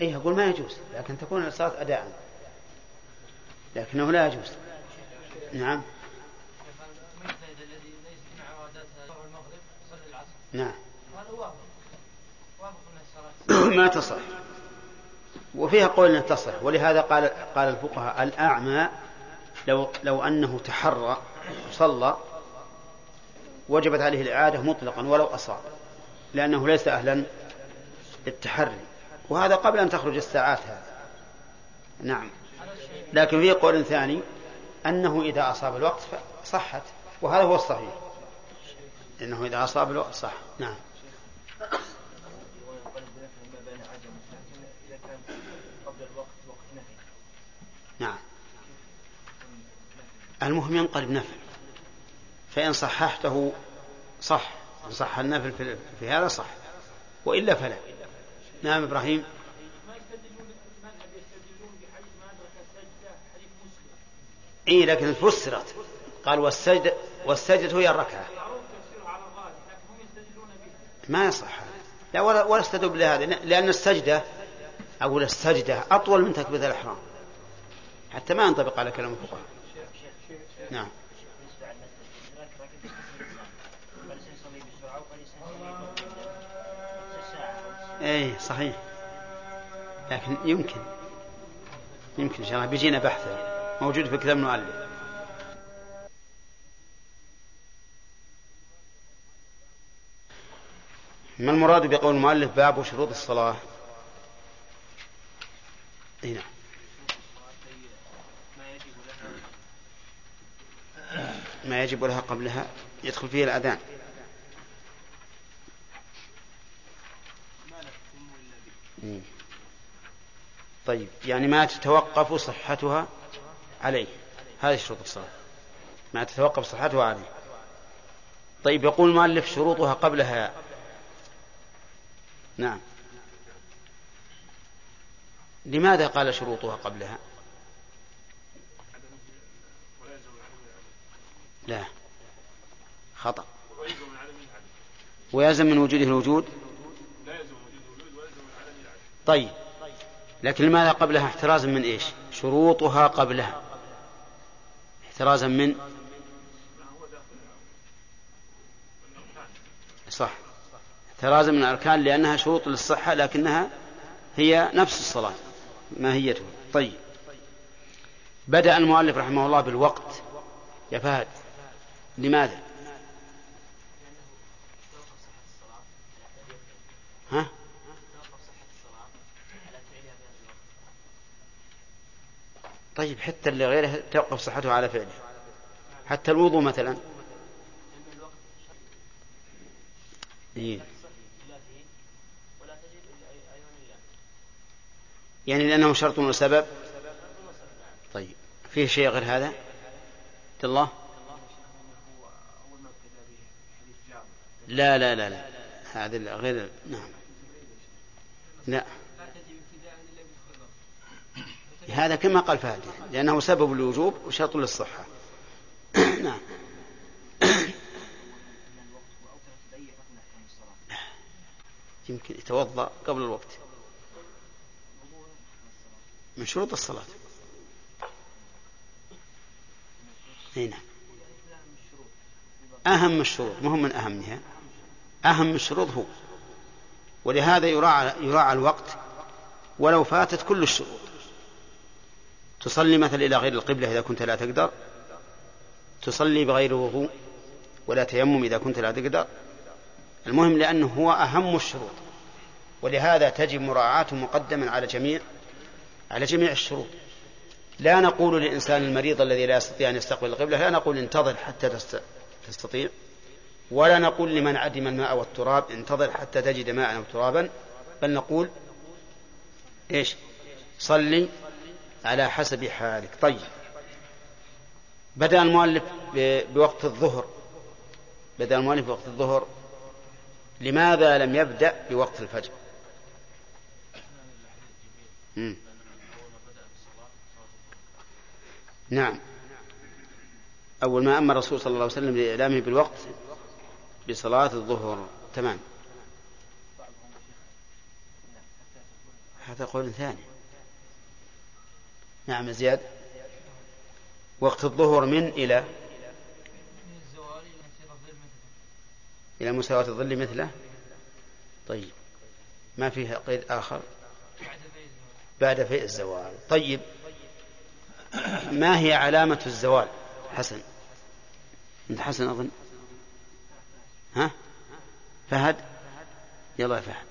اي أقول ما يجوز لكن تكون الصلاة اداء. لكنه لا يجوز. نعم. نعم. (coughs) ما تصح. وفيها قول إنها تصح. ولهذا قال قال الفقهاء الأعمى لو لو أنه تحرى صلى وجبت عليه الإعادة مطلقا ولو أصاب لأنه ليس أهلا للتحري. وهذا قبل أن تخرج الساعات هذا نعم. لكن في قول ثاني أنه إذا أصاب الوقت صحت. وهذا هو الصحيح. إنه إذا أصاب الوقت صح. نعم. المهم ينقلب نفل. فإن صححته صح إن صح النفل في هذا صح. وإلا فلا. نعم إبراهيم. إي لكن فسرت. قال والسجد والسجدة هي الركعة. ما يصح لا ولا ولا استدل لهذا لأن السجدة أقول السجدة أطول من تكبيرة الإحرام. حتى ما ينطبق على كلام الفقهاء. نعم. اي صحيح. لكن يمكن. يمكن إن شاء الله. بيجينا بحثه موجود في كتاب المؤلف. ما المراد بقول المؤلف؟ باب شروط الصلاة. هنا ما يجب لها قبلها يدخل فيه الأذان. طيب يعني ما تتوقف صحتها عليه. هذه شروط الصلاة. ما تتوقف صحتها عليه. طيب يقول المؤلف شروطها قبلها. نعم. لماذا قال شروطها قبلها؟ لا. خطأ. ويلزم من وجوده الوجود؟ طيب. لكن لماذا قبلها؟ احترازا من إيش؟ شروطها قبلها. احترازا من؟ صح. احترازا من الأركان لأنها شروط للصحة لكنها هي نفس الصلاة ماهيتها. طيب. بدأ المؤلف رحمه الله بالوقت. يا فهد. لماذا؟ ها؟ طيب حتى اللي غيره توقف صحته على فعله. حتى الوضوء مثلا. إيه. يعني لأنه شرط وسبب؟ طيب فيه شيء غير هذا؟ عبد الله؟ لا لا لا لا. هذا غير نعم. لا. هذا كما قال فهد لأنه سبب الوجوب وشرط للصحة. (coughs) نعم. (coughs) يمكن يتوضأ قبل الوقت. من شروط الصلاة. هنا أهم الشروط. مهم من أهمها. أهم الشروط هو. ولهذا يراعى, يراعى الوقت ولو فاتت كل الشروط. تصلي مثلا إلى غير القبلة إذا كنت لا تقدر. تصلي بغير وضوء ولا تيمم إذا كنت لا تقدر. المهم لأنه هو أهم الشروط. ولهذا تجب مراعاته مقدما على جميع على جميع الشروط. لا نقول للإنسان المريض الذي لا يستطيع أن يستقبل القبلة لا نقول انتظر حتى تستطيع. ولا نقول لمن عدم الماء والتراب انتظر حتى تجد ماء أو ترابا بل نقول إيش؟ صلي على حسب حالك. طيب. بدأ المؤلف بوقت الظهر. بدأ المؤلف بوقت الظهر. لماذا لم يبدأ بوقت الفجر؟ مم. نعم. أول ما أمر الرسول صلى الله عليه وسلم لإعلامه بالوقت بصلاة الظهر. تمام. هذا قول ثاني. نعم زياد. وقت الظهر من إلى إلى مساواة الظل مثله. طيب. ما فيها قيد آخر؟ بعد فيء الزوال. طيب. ما هي علامة الزوال؟ حسن. أنت حسن أظن؟ ها؟ فهد؟ يلا يا فهد.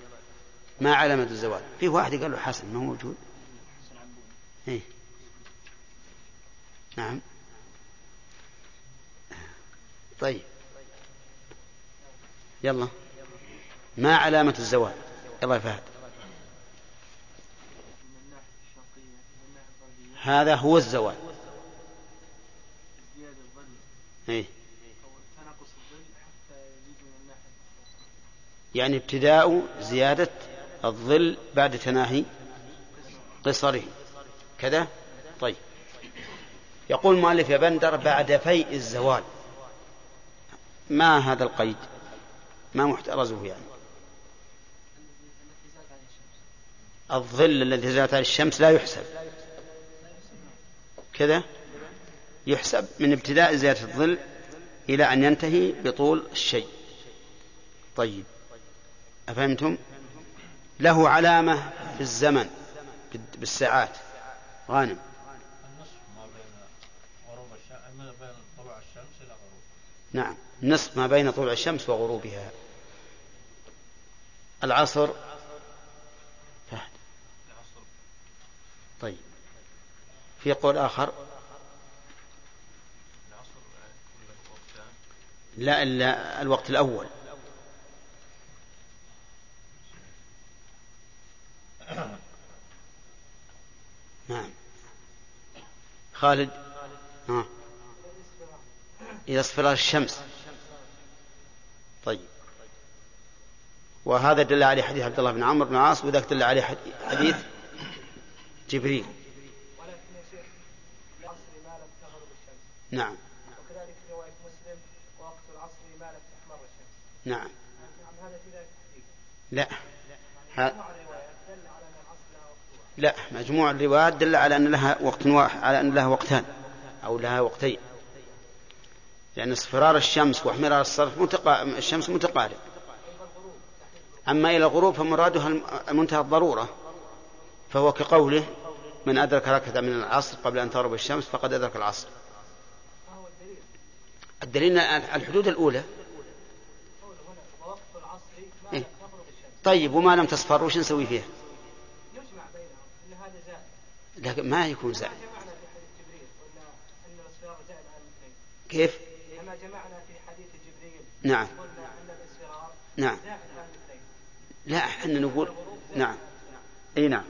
ما علامة الزوال؟ في واحد قال له حسن ما هو موجود؟ إيه. نعم. طيب. يلا. ما علامة الزوال؟ يلا يا فهد. هذا هو الزوال. إيه؟ يعني ابتداء زيادة الظل بعد تناهي قصره. كذا؟ طيب. يقول مؤلف يا بندر بعد فيء الزوال. ما هذا القيد؟ ما محترزه يعني. الظل الذي زالت عليه الشمس لا يحسب. كذا؟ يحسب من ابتداء زيادة الظل إلى أن ينتهي بطول الشيء. طيب أفهمتم؟ له علامة في الزمن بالساعات. غانم. النصف ما بين غروب الشمس ما بين طلوع الشمس إلى غروب. نعم نصف ما بين طلوع الشمس وغروبها. العصر. فهد. طيب في قول آخر؟ لا إلا الوقت الأول. (coughs) نعم. خالد؟ ها إذا اصفرار الشمس. طيب. وهذا دل عليه حديث عبد الله بن عمرو بن عاص وذاك دل عليه حديث جبريل. نعم وكذلك رواية مسلم وقت العصر ما لم تحمر الشمس نعم. لا. لا مجموع الروايات دل على أن لها وقت واحد على أن لها وقتان أو لها وقتين. لأن اصفرار الشمس وإحمرار الصرف متقا... الشمس متقارب. أما إلى الغروب فمرادها منتهى الضرورة. فهو كقوله من أدرك ركعة من العصر قبل أن تغرب الشمس فقد أدرك العصر. الدليل الحدود الأولى إيه؟ طيب وما لم تصفر وش نسوي فيها؟ لكن ما يكون زائد. كيف؟ كما جمعنا في حديث جبريل نعم. نعم. لا إحنا نقول نعم. إي نعم.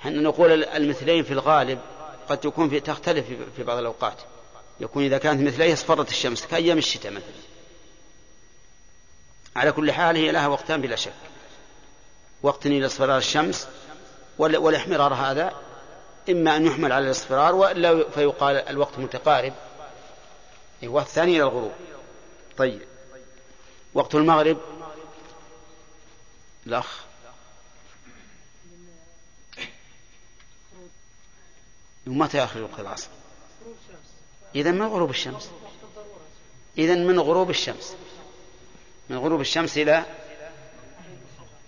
إحنا نقول المثلين في الغالب قد تكون في تختلف في بعض الأوقات. يكون إذا كانت مثليه اصفرت الشمس كأيام الشتاء مثلا. على كل حال هي لها وقتان بلا شك. وقت إلى اصفرار الشمس والاحمرار هذا إما أن يحمل على الاصفرار وإلا فيقال الوقت متقارب. والثاني إلى الغروب. طيب. وقت المغرب؟ الأخ. ومتى يأخر وقت العصر؟ إذا من غروب الشمس. إذا من غروب الشمس. من غروب الشمس إلى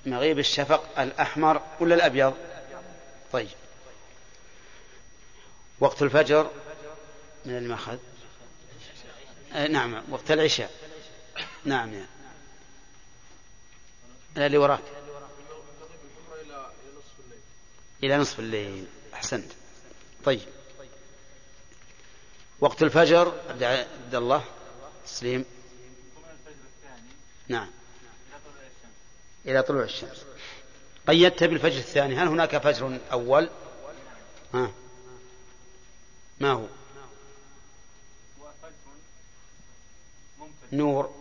مغيب الشفق الأحمر ولا الأبيض؟ طيب. وقت الفجر من المأخذ آه نعم وقت العشاء. نعم يعني. اللي وراك. إلى نصف الليل. أحسنت. طيب. وقت الفجر عبد الله تسليم. نعم. إلى طلوع الشمس. قيدت بالفجر الثاني. هل هناك فجر أول؟ ها. ما هو؟ نور.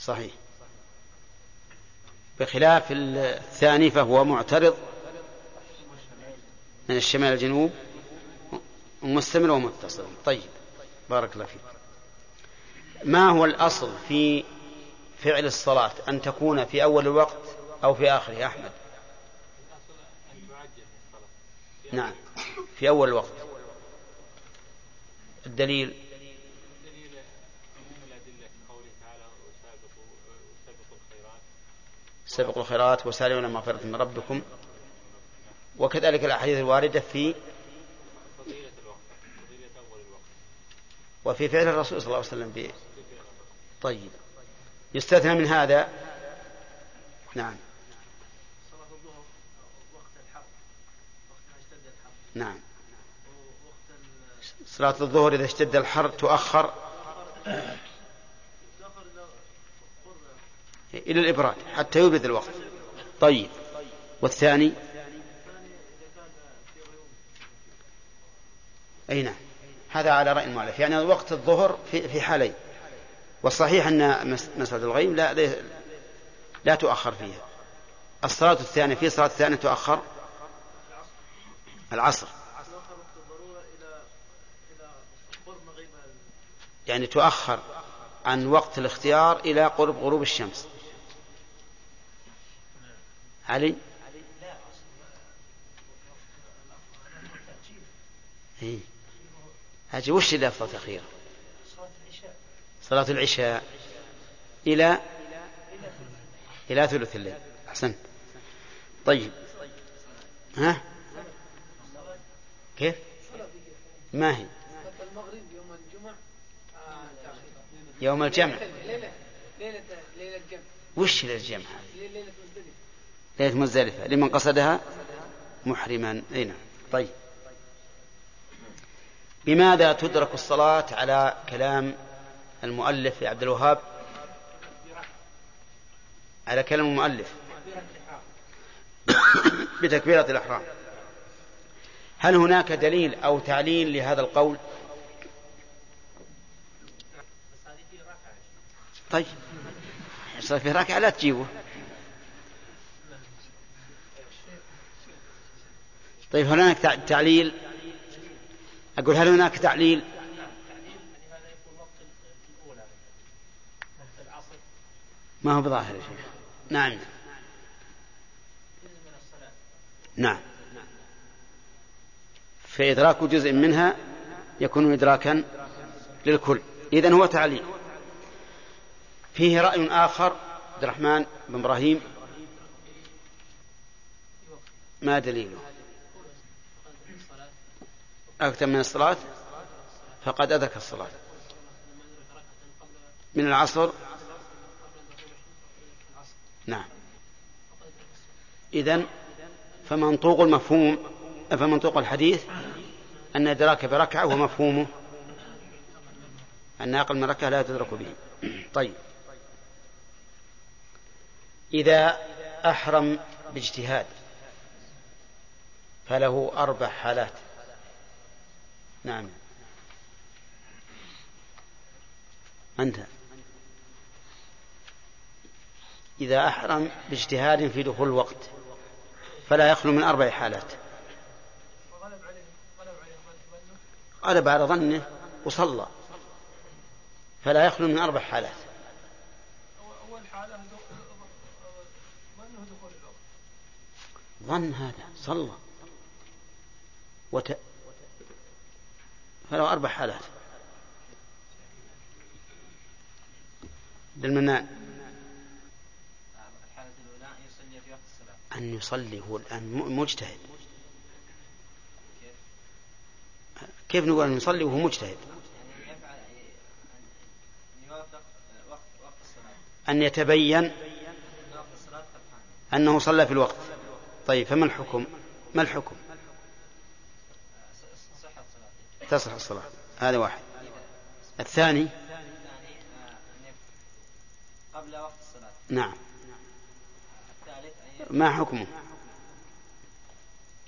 صحيح. بخلاف الثاني فهو معترض من الشمال الجنوب مستمر ومتصل. طيب بارك الله فيك. ما هو الأصل في فعل الصلاة أن تكون في أول الوقت أو في آخره. أحمد. نعم. في أول الوقت. الدليل. سبقوا الخيرات وسارعوا إلى مغفرة من ربكم. وكذلك الأحاديث الواردة في وفي فعل الرسول صلى الله عليه وسلم به طيب. يستثنى من هذا. نعم. نعم. صلاة الظهر إذا اشتد الحر تؤخر إلى الإبراد حتى يبرد الوقت. طيب. والثاني؟ أي نعم. هذا على رأي المؤلف. يعني وقت الظهر في, في حالين. والصحيح أن مسألة الغيم لا لا تؤخر فيها. الصلاة الثانية في صلاة الثانية تؤخر؟ العصر. يعني تؤخر عن وقت الاختيار إلى قرب غروب الشمس. علي؟ إيه؟ هذه وش اللي أفضل تأخير صلاة العشاء إلى إلى ثلث الليل. أحسنت. طيب. ها؟ كيف؟ ما هي؟ يوم الجمع. ليلة الجمع وش ليلة الجمع؟ ليلة مزدلفة ليلة مزدلفة. لمن قصدها؟ محرما. أي نعم. طيب. بماذا تدرك الصلاة على كلام المؤلف عبد الوهاب. على كلام المؤلف. (coughs) بتكبيرة الإحرام. هل هناك دليل أو تعليل لهذا القول؟ طيب. صار في ركعة لا تجيبه. طيب هناك تعليل؟ أقول هل هناك تعليل؟ ما هو بظاهر يا شيخ؟ نعم. نعم. فإدراك جزء منها يكون إدراكا للكل. إذن هو تعليل. فيه رأي آخر عبد الرحمن بن إبراهيم. ما دليله؟ أكثر من الصلاة؟ فقد أدرك الصلاة. من العصر نعم. إذن فمنطوق المفهوم فمنطوق الحديث أن إدراك بركعة ومفهومه أن أقل من ركعة لا تدرك به. طيب. إذا أحرم باجتهاد فله أربع حالات. نعم. أنت إذا أحرم باجتهاد في دخول الوقت فلا يخلو من أربع حالات. غلب على ظنه وصلى فلا يخلو من أربع حالات. أول حالة ظن هذا صلى. وت... فله أربع حالات. بالمنان الحالة الأولى يصلي في وقت الصلاة أن يصلي هو الآن مجتهد. كيف نقول أن يصلي وهو مجتهد؟ أن يتبين أنه صلى في الوقت. طيب فما الحكم؟ ما الحكم؟ تصح الصلاة. هذا واحد. الثاني؟ قبل وقت الصلاة نعم. ما حكمه؟